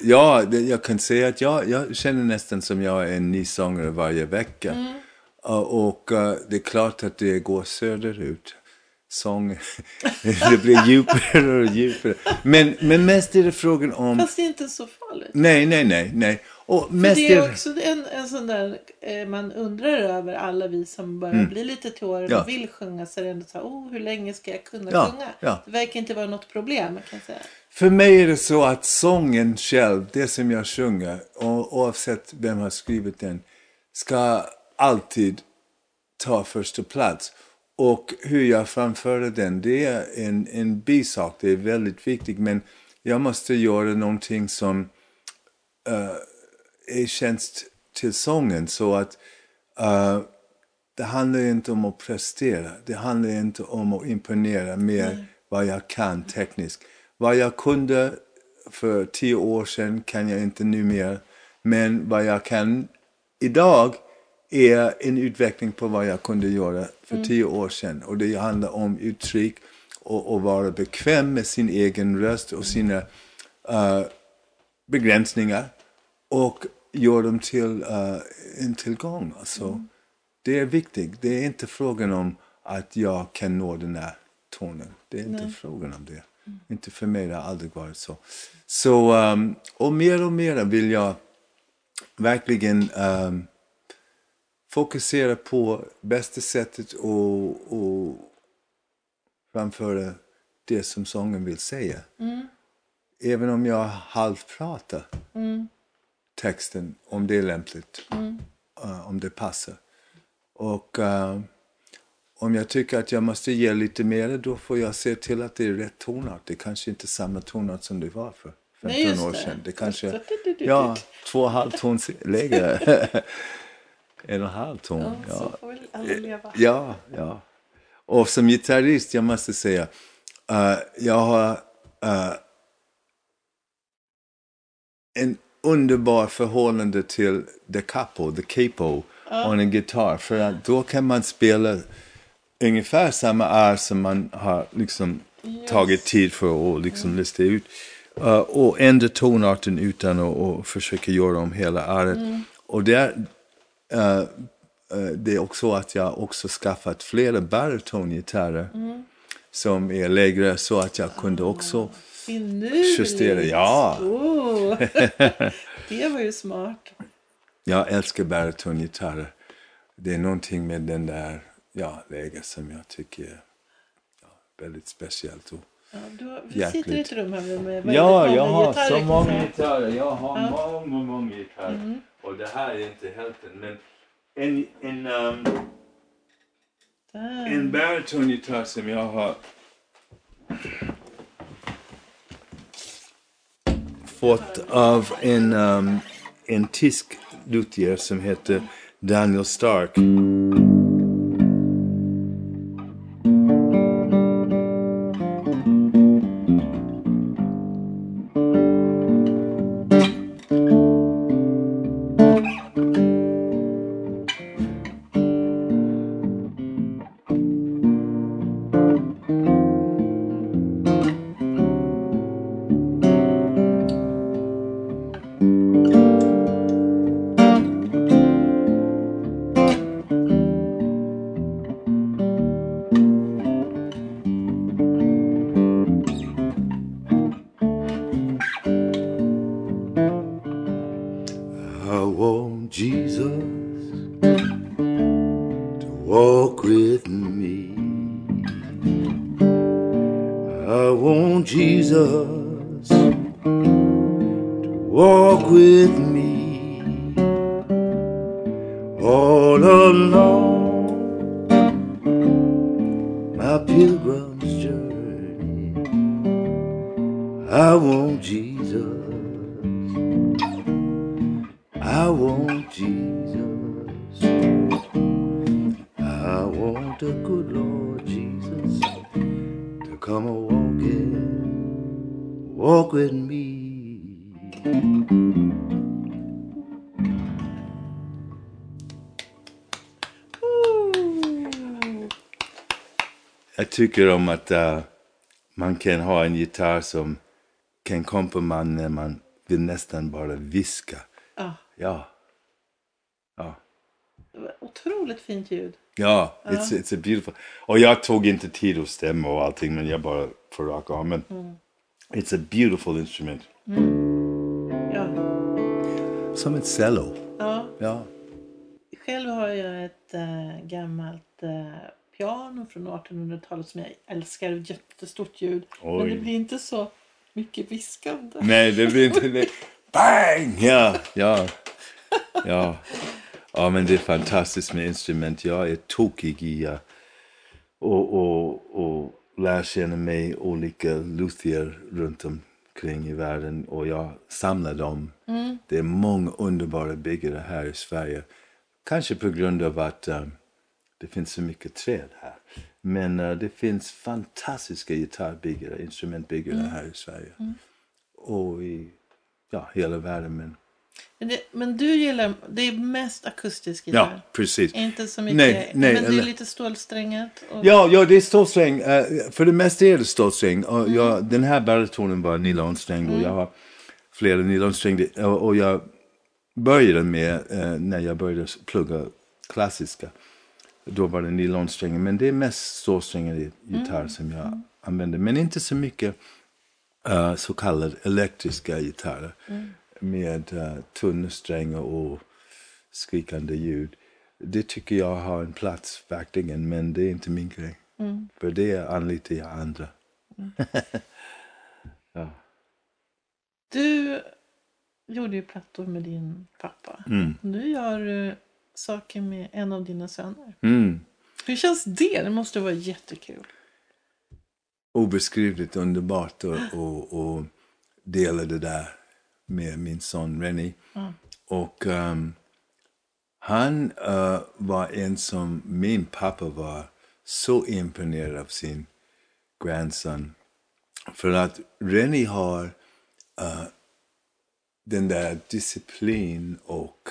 Ja, det, jag kan säga att jag, jag känner nästan som jag är en ny sångare varje vecka. Mm. Uh, och uh, det är klart att det går söderut. Sång, det blir djupare och djupare. Men, men mest är det frågan om... Fast det är inte så farligt. Nej, nej, nej, nej. Och För mest det är också en, en sån där eh, man undrar över alla vi som börjar bli lite till åren Mm. Ja. och vill sjunga så är det ändå så här, oh, hur länge ska jag kunna Ja, sjunga? ja. Det verkar inte vara något problem kan jag säga. För mig är det så att sången själv, det som jag sjunger, oavsett vem har skrivit den, ska alltid ta första plats. Och hur jag framför den, det är en, en bisak, det är väldigt viktigt. Men jag måste göra någonting som eh, är tjänst till sången. Så att eh, det handlar inte om att prestera. Det handlar inte om att imponera mer vad jag kan tekniskt. Vad jag kunde för tio år sedan kan jag inte nu mer. Men vad jag kan idag är en utveckling på vad jag kunde göra för tio år sedan. Och det handlar om uttryck och, och vara bekväm med sin egen röst och sina eh, begränsningar och gör dem till uh, en tillgång. Alltså, Det är viktigt. Det är inte frågan om att jag kan nå den här tonen. Det är inte frågan om det. Inte för mig, det har aldrig varit så. så um, och mer och mer vill jag verkligen um, fokusera på bästa sättet att att framföra det som sången vill säga. Även om jag halvpratar texten, om det är lämpligt. eh, om det passar. Och eh, om jag tycker att jag måste ge lite mer, då får jag se till att det är rätt tonart. Det kanske inte är samma tonart som det var för 15 Nej, år sedan. Det kanske, ja, två och en halv ton lägre. en och en halv ton, Ja, ja. Så får väl alla leva. Ja, ja. Och som gitarrist, jag måste säga, eh, jag har eh, en underbar förhållande till the capo, the capo, on en gitarr. För att då kan man spela ungefär samma är som man har liksom tagit tid för att liksom lista ut. Eh, och ändra tonarten utan att att försöka göra om hela äret. Och där, eh, eh, det är också att jag också skaffat flera barytongitarrer som är lägre så att jag kunde också Finurligt. justera. Ja, Oh. det var ju smart. jag älskar barytongitarrer. Det är någonting med den där ja, läget som jag tycker är ja, väldigt speciellt. Och, Ja, du har, sitter i ett rum här med väldigt Ja, jag har så många säga. gitarrer. Jag har många, många gitarrer. Och det här är inte hälften. Men en, en, um, en barytongitarr som jag har fått av en, um, en tysk luthier som heter Daniel Stark. Jesus. I want Jesus. I want the good Lord Jesus to come a walking, walk with me. Jag tycker om att eh, man kan ha en gitarr som kan komma på man när man vill nästan bara viska. Ja, Ja. Ja. otroligt fint ljud. Ja, it's, it's a beautiful... Och jag tog inte tid att stämma och allting, men jag bara för rak armen. It's a beautiful instrument. Ja. som ett cello. Ja. Ja. Själv har jag ett äh, gammalt äh, piano från 1800-talet som jag älskar. Jättestort ljud. Men Oj. det blir inte så mycket viskande. Nej, det blir inte det. Bang! Ja, ja, ja. Ja, men det är fantastiskt med instrument. Jag är tokig i uh, och, och, och lär känna mig olika luthier runt omkring i världen och jag samlar dem. Det är många underbara byggare här i Sverige. Kanske på grund av att uh, det finns så mycket träd här. Men uh, det finns fantastiska gitarrbyggare, instrumentbyggare här i Sverige. Och i ja, hela världen. Men... Men, det, men du gillar, det är mest akustisk Ja, gitarr. precis. Inte så mycket, Nej, nej, men det är lite stålsträngat. Och, Ja, ja, det är stålsträng. Eh, för det mesta är det stålsträng. Och jag, den här baritonen var nylonsträng och jag har flera nylonsträngde. Och, och jag började med, eh, när jag började plugga klassiska, då var det nylonsträngen. Men det är mest stålsträngade gitarr som jag använder. Men inte så mycket eh, så kallade elektriska gitarrer. Med uh, tunna strängar och skrikande ljud. Det tycker jag har en plats verkligen, men det är inte min grej. För det anlitar jag andra. ja. Du gjorde ju plattor med din pappa. Mm. Nu gör du saker med en av dina söner. Mm. Hur känns det? Det måste vara jättekul. Obeskrivligt underbart att och, och dela det där med min son Rennie. Och ehm, han eh, var en som min pappa var så imponerad av sin grandson. För att Rennie har eh, den där disciplin och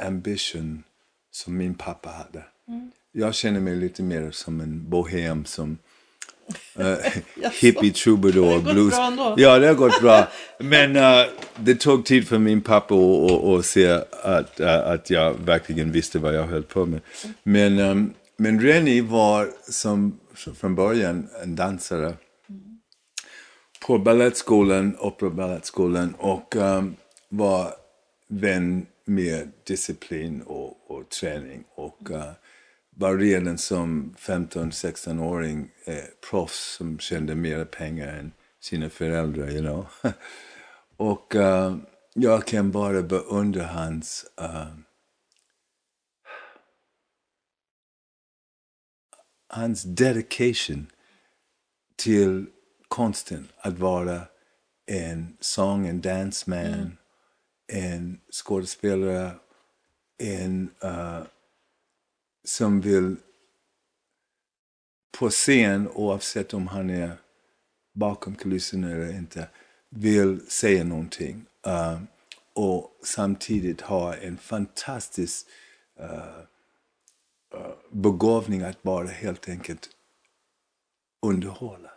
ambition som min pappa hade. Jag känner mig lite mer som en bohem som uh, hippie troubadour blues. Ja, det har gått bra. Men eh, det tog tid för min pappa att- att att se att, eh, att jag verkligen visste vad jag höll på med. Men, um, men Rennie var som, som från början en dansare på Balettskolan, Operabalettskolan och um, var vän mer disciplin och, och träning. Och eh, uh, var redan som 15-16-åring eh, proffs som tjänade mer pengar än sina föräldrar, you know. och uh, jag kan bara beundra hans uh, hans dedication till konsten att vara en sång, en dansman, en skådespelare, en uh, som vill på scen, oavsett om han är bakom kulisserna eller inte, vill säga någonting. Uh, och samtidigt ha en fantastisk uh, begåvning att bara helt enkelt underhålla.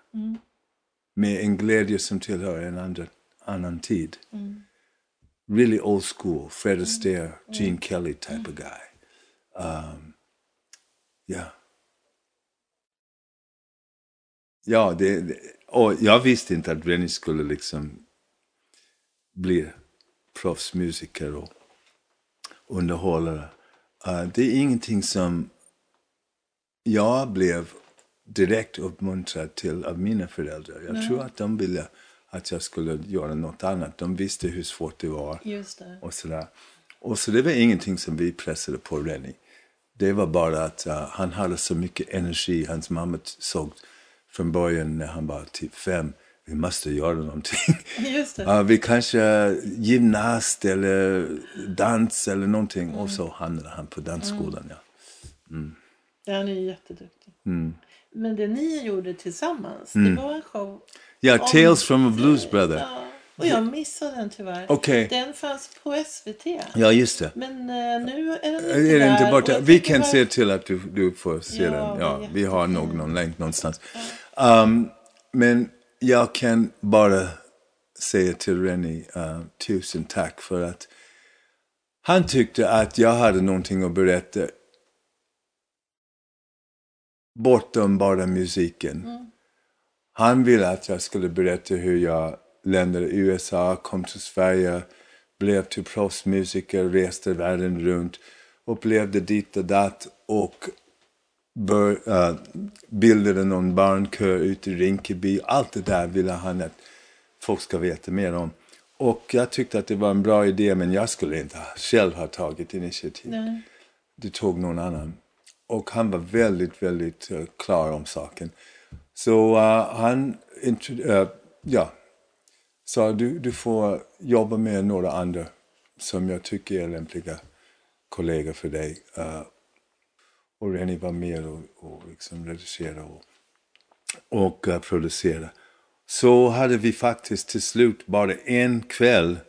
Med en glädje som tillhör en andra, annan tid. Really old school, Fred Astaire, Gene Kelly type of guy. Um, yeah. Ja, det, det, och jag visste inte att Rennie skulle liksom bli proffsmusiker och underhållare. Uh, det är ingenting som jag blev direkt uppmuntrad till av mina föräldrar. Jag tror att de ville att jag skulle göra något annat. De visste hur svårt det var det. och sådär. Och så det var ingenting som vi pressade på Rennie. Det var bara att uh, han hade så mycket energi. Hans mamma såg från början när han var typ fem, vi måste göra någonting. Just det. Ja, vi kanske gymnast eller dans eller någonting. Och så hamnade han på dansskolan. Ja. Ja, han är ju jätteduktig. Mm. Men det ni gjorde tillsammans, det var en show. Ja, om- Tales from a Blues Brother. Ja, och jag missade den tyvär. Okej. Den fanns på SVT. Ja, just det. Men eh, nu är den inte Är det inte där, borta? Vi kan bara- se till att du, du får se Ja, den. Ja, vi har nog någon länk någonstans. Um, men jag kan bara säga till Rennie uh, tusen tack för att han tyckte att jag hade någonting att berätta bortom bara musiken. Han ville att jag skulle berätta hur jag lämnade USA, kom till Sverige, blev till proffsmusiker, reste världen runt, upplevde ditt och datt och bör, uh, bildade någon barnkö ute i Rinkeby. Allt det där ville han att folk ska veta mer om. Och jag tyckte att det var en bra idé men jag skulle inte själv ha tagit initiativ. Nej. Det tog någon annan. Och han var väldigt, väldigt uh, klar om saken. Så uh, han uh, ja, sa du, du får jobba med några andra som jag tycker är lämpliga kollegor för dig. Uh, och Rennie var med och, och liksom redigera och, och uh, producera. Så hade vi faktiskt till slut bara en kväll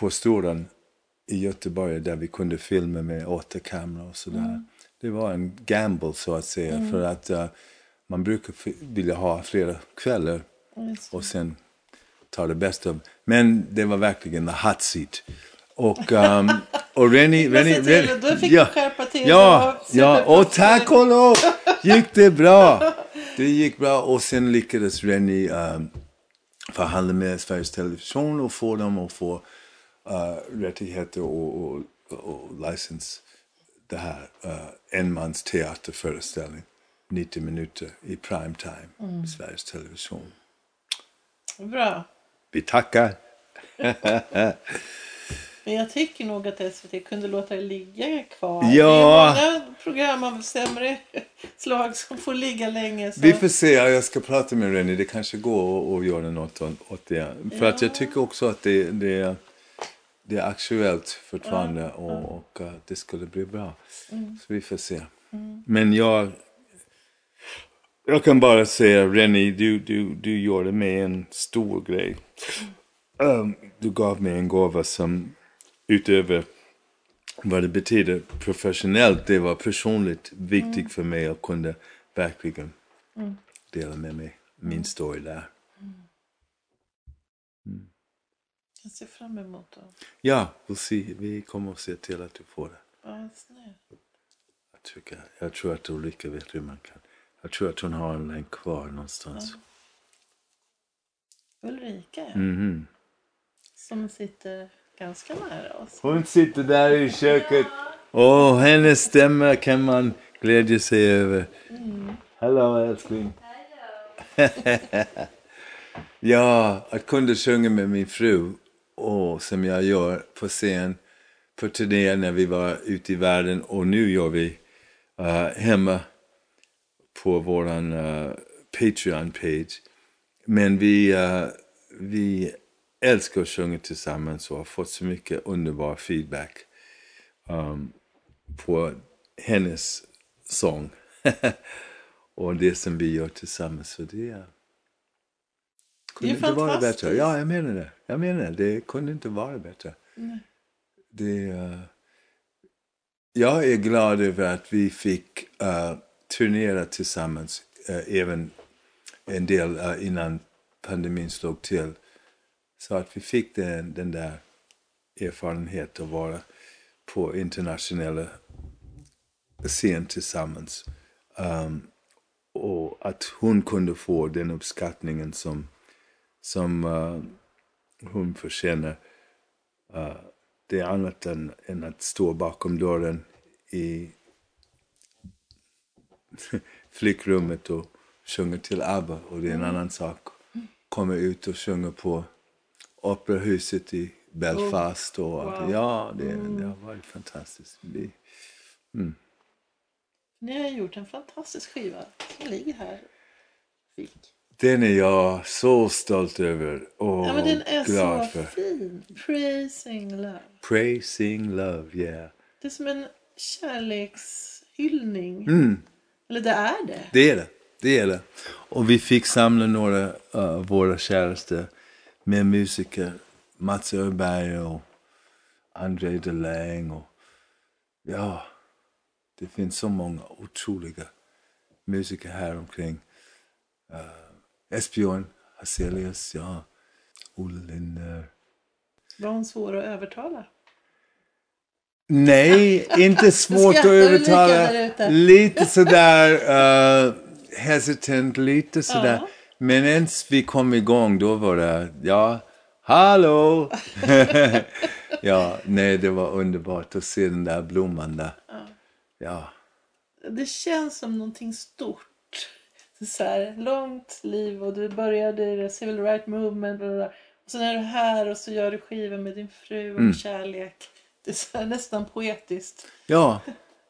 på Storan i Göteborg där vi kunde filma med återkamera och sådär. Mm. Det var en gamble så att säga mm. för att uh, man brukar vilja ha flera kvällar och sen ta det bästa av. Men det var verkligen the hot seat. Och, um, och Rennie... Rennie, Rennie då fick ja, du skärpa till Ja, ja och tack och lov gick det bra. Det gick bra och sen lyckades Rennie um, förhandla med Sveriges Television och få dem att få uh, rättigheter och, och, och licens det här uh, enmans teaterföreställning. 90 minuter i prime time, mm. Sveriges Television. Bra. Vi tackar. Men jag tycker nog att SVT kunde låta det ligga kvar. Ja. Det är många program av sämre slag som får ligga länge. Så. Vi får se. Jag ska prata med Rennie. Det kanske går att göra något åt det. För ja. att jag tycker också att det, det, det är aktuellt fortfarande ja. och, och uh, det skulle bli bra. Mm. Så vi får se. Mm. Men jag jag kan bara säga Rennie, du, du, du gjorde mig en stor grej. Um, du gav mig en gåva som utöver vad det betyder professionellt, det var personligt viktigt mm. för mig att kunna verkligen mm. dela med mig min story där. Mm. Jag ser fram emot det. Ja, we'll see. vi kommer att se till att du får det. Ja, snällt. Jag, jag tror att Ulrika vet hur man kan jag tror att hon har en länk kvar någonstans. Ja. Ulrika, ja. Mm. Som sitter ganska nära oss. Hon sitter där i köket. Och hennes stämma kan man glädja sig över. Mm. Hallå älskling. ja, att kunna sjunga med min fru. Och som jag gör på scen på turné när vi var ute i världen. Och nu gör vi uh, hemma på våran uh, Patreon-page. Men vi, uh, vi älskar att sjunga tillsammans och har fått så mycket underbar feedback um, på hennes sång. och det som vi gör tillsammans. Så det, uh, kunde det är inte vara bättre. Ja, jag menar det. Jag menar det. Det kunde inte vara bättre. Mm. Det, uh, jag är glad över att vi fick uh, turnera tillsammans eh, även en del eh, innan pandemin slog till. Så att vi fick den, den där erfarenheten att vara på internationella scen tillsammans. Um, och att hon kunde få den uppskattningen som, som uh, hon förtjänar. Uh, det är annat än, än att stå bakom dörren i flickrummet och sjunger till ABBA och det är en mm. annan sak. Kommer ut och sjunger på operahuset i Belfast och wow. ja, det, mm. det har varit fantastiskt. Det, mm. Ni har gjort en fantastisk skiva som ligger här. Fick. Den är jag så stolt över och ja, men den är glad så för. fin. Praising love. Praising love, yeah. Det är som en kärlekshyllning. Mm. Eller det är det. Det är det. Det är det. Och vi fick samla några av uh, våra käraste med musiker. Mats Öberg och André Delang och ja, det finns så många otroliga musiker här omkring. Uh, Esbjörn Hazelius, ja. Olle Linder. Var hon svår att övertala? Nej, inte svårt att övertala. Lite sådär uh, hesitant, lite sådär. Ja. Men ens vi kom igång då var det, ja, hallå! ja, nej, det var underbart att se den där blomman där. Ja. Ja, Det känns som någonting stort. Så här, långt liv och du började i civil rights movement. Bla. Och sen är du här och så gör du skivor med din fru om Mm. kärlek. Det är nästan poetiskt. ja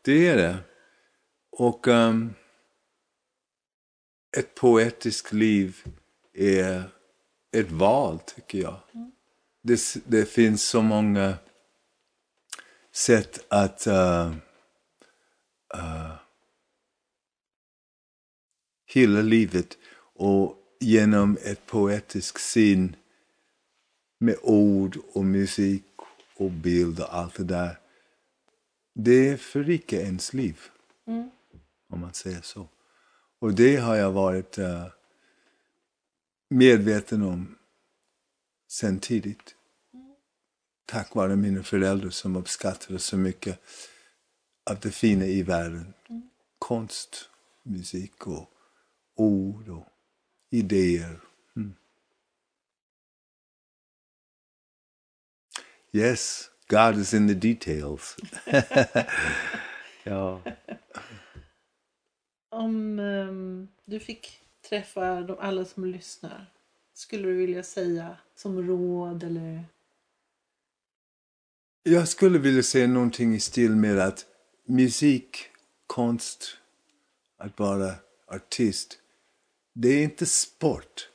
det är det. Och ehm, ett poetiskt liv är ett val, tycker jag. Det, s- det finns så många sätt att uh, hela livet och genom ett poetiskt sin med ord och musik och bild och allt det där. Det förrikar ens liv. Om man säger så. Och det har jag varit eh, medveten om sen tidigt. Tack vare mina föräldrar som uppskattade så mycket av det fina i världen. Konst, musik och ord och idéer. Yes, God is in the details. ja. Om ehm, du fick träffa de, alla som lyssnar. Skulle du vilja säga som råd eller? Jag skulle vilja säga någonting i stil med att musik, konst, att vara artist, det är inte sport.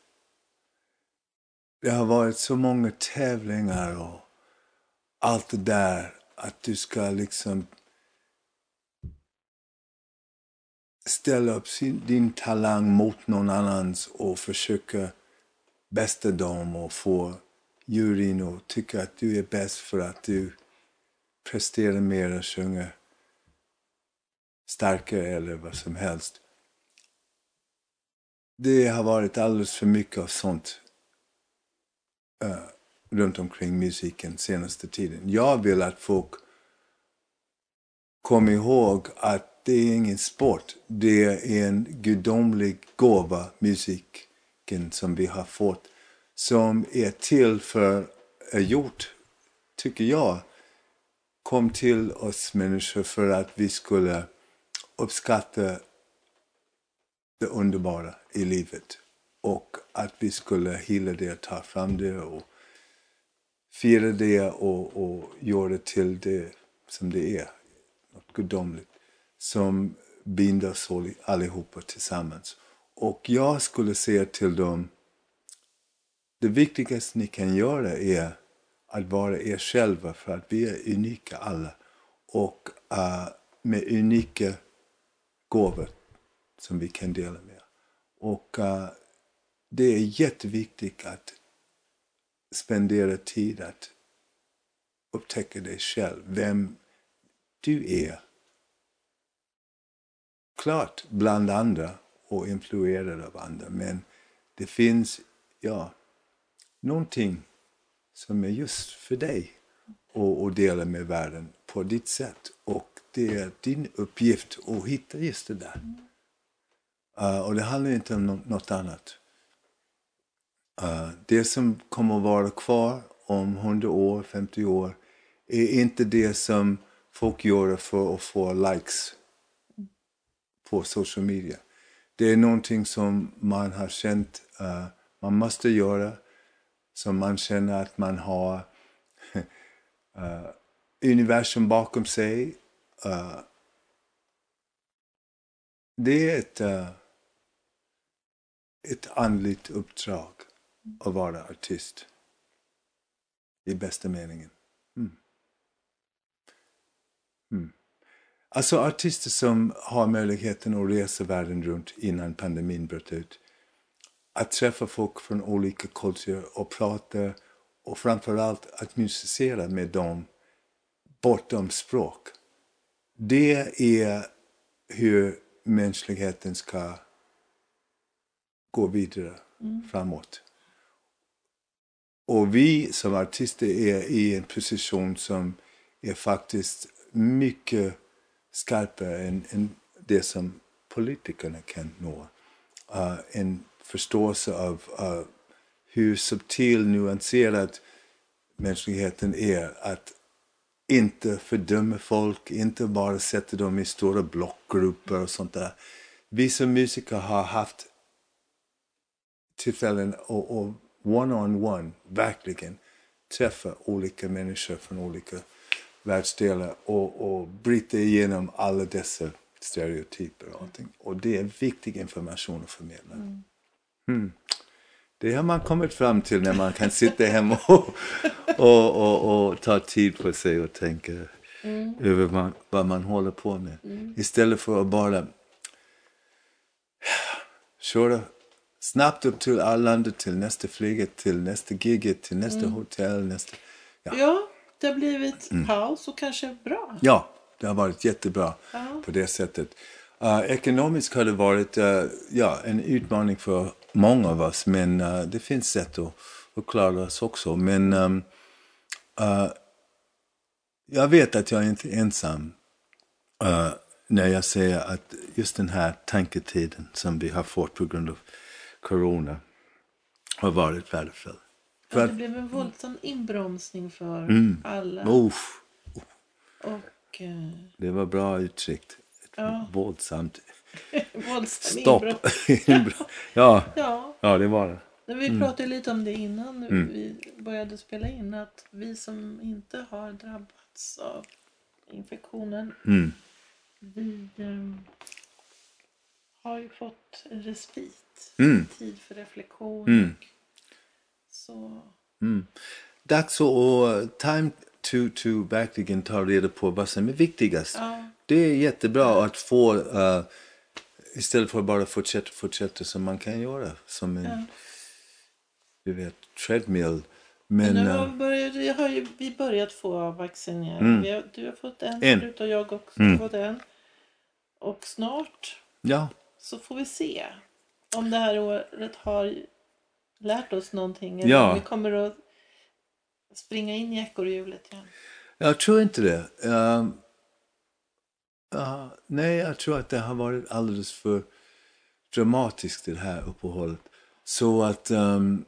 Det har varit så många tävlingar och allt det där att du ska liksom ställa upp sin, din talang mot någon annans och försöka bästa dem och få juryn att tycka att du är bäst för att du presterar mer och sjunger starkare eller vad som helst. Det har varit alldeles för mycket av sånt Uh, runt omkring musiken senaste tiden. Jag vill att folk kommer ihåg att det är ingen sport. Det är en gudomlig gåva, musiken som vi har fått. Som är till för, är gjort, tycker jag, kom till oss människor för att vi skulle uppskatta det underbara i livet. Och att vi skulle hylla det, ta fram det och fira det och, och göra det till det som det är. Något gudomligt. Som binder oss allihopa tillsammans. Och jag skulle säga till dem, det viktigaste ni kan göra är att vara er själva för att vi är unika alla. Och uh, med unika gåvor som vi kan dela med. Och uh, det är jätteviktigt att spendera tid att upptäcka dig själv, vem du är. Klart bland andra och influerad av andra, men det finns, ja, någonting som är just för dig och, och dela med världen på ditt sätt. Och det är din uppgift att hitta just det där. Mm. Uh, och det handlar inte om no något annat. Eh, det som kommer att vara kvar om 100 år, 50 år är inte det som folk gör för att få likes på social media. Det är någonting som man har känt uh, man måste göra. Som man känner att man har uh, universum bakom sig. Uh, det är ett, uh, ett andligt uppdrag att vara artist. I bästa meningen. Mm. Mm. Alltså artister som har möjligheten att resa världen runt innan pandemin bröt ut. Att träffa folk från olika kulturer och prata och framförallt att musicera med dem bortom språk. Det är hur mänskligheten ska gå vidare framåt. Och vi som artister är i en position som är faktiskt mycket skarpare än, än det som politikerna kan nå. Uh, en förståelse av uh, hur subtil, nuanserad mänskligheten är att inte fördöma folk, inte bara sätta dem i stora blockgrupper och sånt där. Vi som musiker har haft tillfällen att one-on-one verkligen träffa olika människor från olika världsdelar och, och bryta igenom alla dessa stereotyper och allting. Och det är viktig information att förmedla. Mm. Mm. Det har man kommit fram till när man kan sitta hemma och, och, och, och ta tid på sig och tänka mm. över vad, vad, man håller på med. Mm. Istället för att bara köra snabbt upp till Arlanda, till nästa flyget, till nästa gig, till nästa mm. hotell. Nästa, ja. ja, det har blivit mm. paus och kanske bra. Ja, det har varit jättebra ja. på det sättet. Uh, ekonomiskt har det varit uh, ja, en utmaning för många av oss, men uh, det finns sätt att, att klara oss också. Men um, jag vet att jag inte är ensam när jag säger att just den här tanketiden som vi har fått på grund av corona har varit värdefull. Ja, det blev en våldsam inbromsning för mm. alla. Uff. Och, uh... Det var bra uttryckt. Ja. Våldsamt Våldsam stopp. ja. ja. ja, det var det. Vi mm. pratade lite om det innan mm. vi började spela in. Att vi som inte har drabbats av infektionen. Mm. Vi um, har ju fått en respit Mm. Tid för reflektion. Mm. Så. Mm. Dags att time to, to verkligen ta reda på vad som är viktigast. Ja. Det är jättebra att få uh, istället för att bara fortsätta fortsätta som man kan göra. Som en, ja. du vet, treadmill. Men, Men har, uh, börjat, har ju, vi börjat få vaccinering. Mm. Vi du har fått en, en. och jag också mm. fått en. Och snart ja. Så får vi se om det här året har lärt oss någonting. Eller ja. om vi kommer att springa in i ekorrhjulet igen. Jag tror inte det. Uh, uh, nej, jag tror att det har varit alldeles för dramatiskt det här uppehållet. Så att um,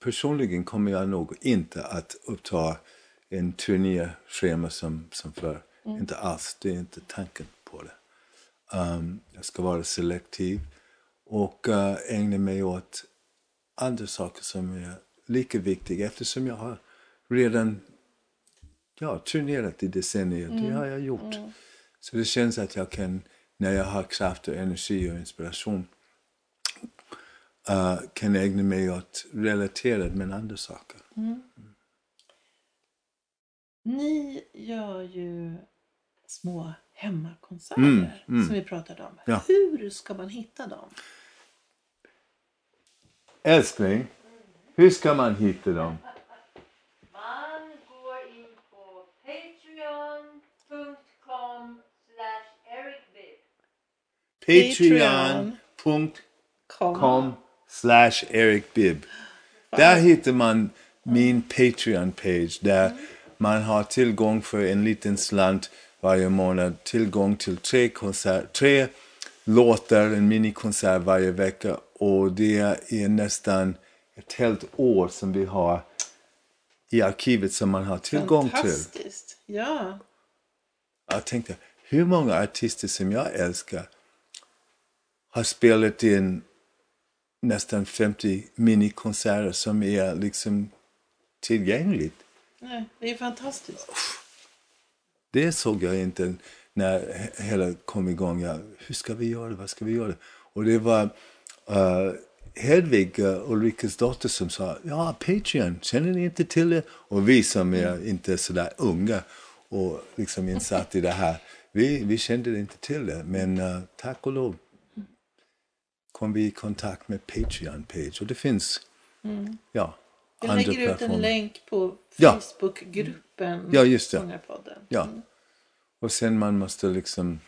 personligen kommer jag nog inte att uppta en turnéschema som, som förr. Mm. Inte alls, det är inte tanken på det. Um, jag ska vara selektiv och uh, ägna mig åt andra saker som är lika viktiga eftersom jag har redan ja, turnerat i decennier. Mm. Det har jag gjort. Mm. Så det känns att jag kan, när jag har kraft och energi och inspiration, uh, kan ägna mig åt relaterat med andra saker. Mm. Ni gör ju små hemmakonserter mm, mm. som vi pratade om. Ja. Hur ska man hitta dem? Älskling, hur ska man hitta dem? Man går in på patreon.com. Patreon.com slash ericbibb. Där hittar man min Patreon-page där man har tillgång för en liten slant varje månad. Tillgång till tre, konsert, tre låtar, en minikonsert varje vecka och det är nästan ett helt år som vi har i arkivet som man har tillgång till. Fantastiskt, ja. Jag tänkte, hur många artister som jag älskar har spelat in nästan 50 minikonserter som är liksom tillgängligt. Nej, det är fantastiskt. Det såg jag inte när hela kom igång. Ja, hur ska vi göra det? Vad ska vi göra? Och det var uh, Hedvig, uh, Ulrikas dotter, som sa ja, Patreon, känner ni inte till det? Och vi som är mm. inte sådär unga och liksom insatt i det här, vi, vi kände inte till det. Men uh, tack och lov kom vi i kontakt med Patreon-page och det finns mm. ja, Vi lägger ut en länk på Facebookgruppen ja, just det. Ja. Mm. Och sen man måste liksom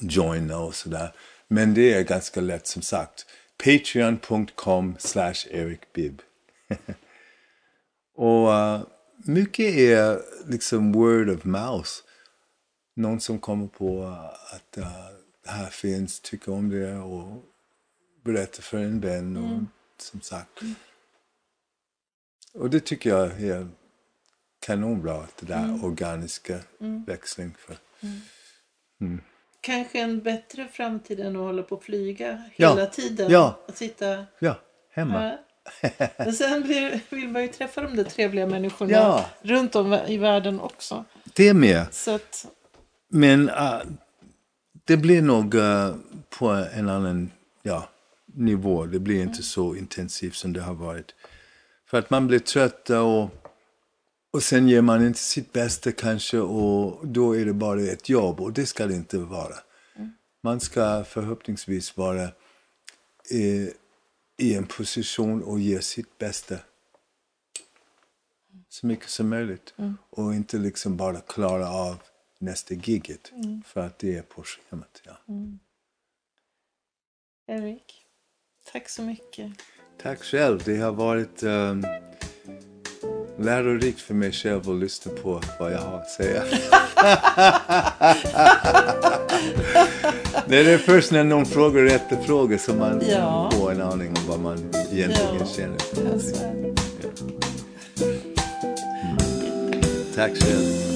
joina och sådär. Men det är ganska lätt som sagt. Patreon.com slash ericbibb. och uh, mycket är liksom word of mouth. Någon som kommer på att uh, det här finns, tycker om det och berättar för en vän. Och, mm. Som sagt. Mm. Och det tycker jag är kanonbra, det där organiska växling. För. Kanske en bättre framtid än att hålla på och flyga Ja. hela tiden. Ja. Att sitta Ja, hemma. Men sen blir, vill man ju träffa de där trevliga människorna Ja. runt om i världen också. Det med. Så att, Men äh, det blir nog äh, på en annan ja, nivå. Det blir inte så intensivt som det har varit. För att man blir trött och, och sen ger man inte sitt bästa kanske och då är det bara ett jobb och det ska det inte vara. Man ska förhoppningsvis vara eh, i en position och ge sitt bästa så mycket som möjligt. Och inte liksom bara klara av nästa giget. För att det är på schemat. Ja. Erik, tack så mycket. Tack själv. Det har varit um, lärorikt för mig själv att lyssna på vad jag har att säga. det är först när någon frågar rätt fråga som man Ja. får en aning om vad man egentligen Ja. känner. Jag svär. Tack själv.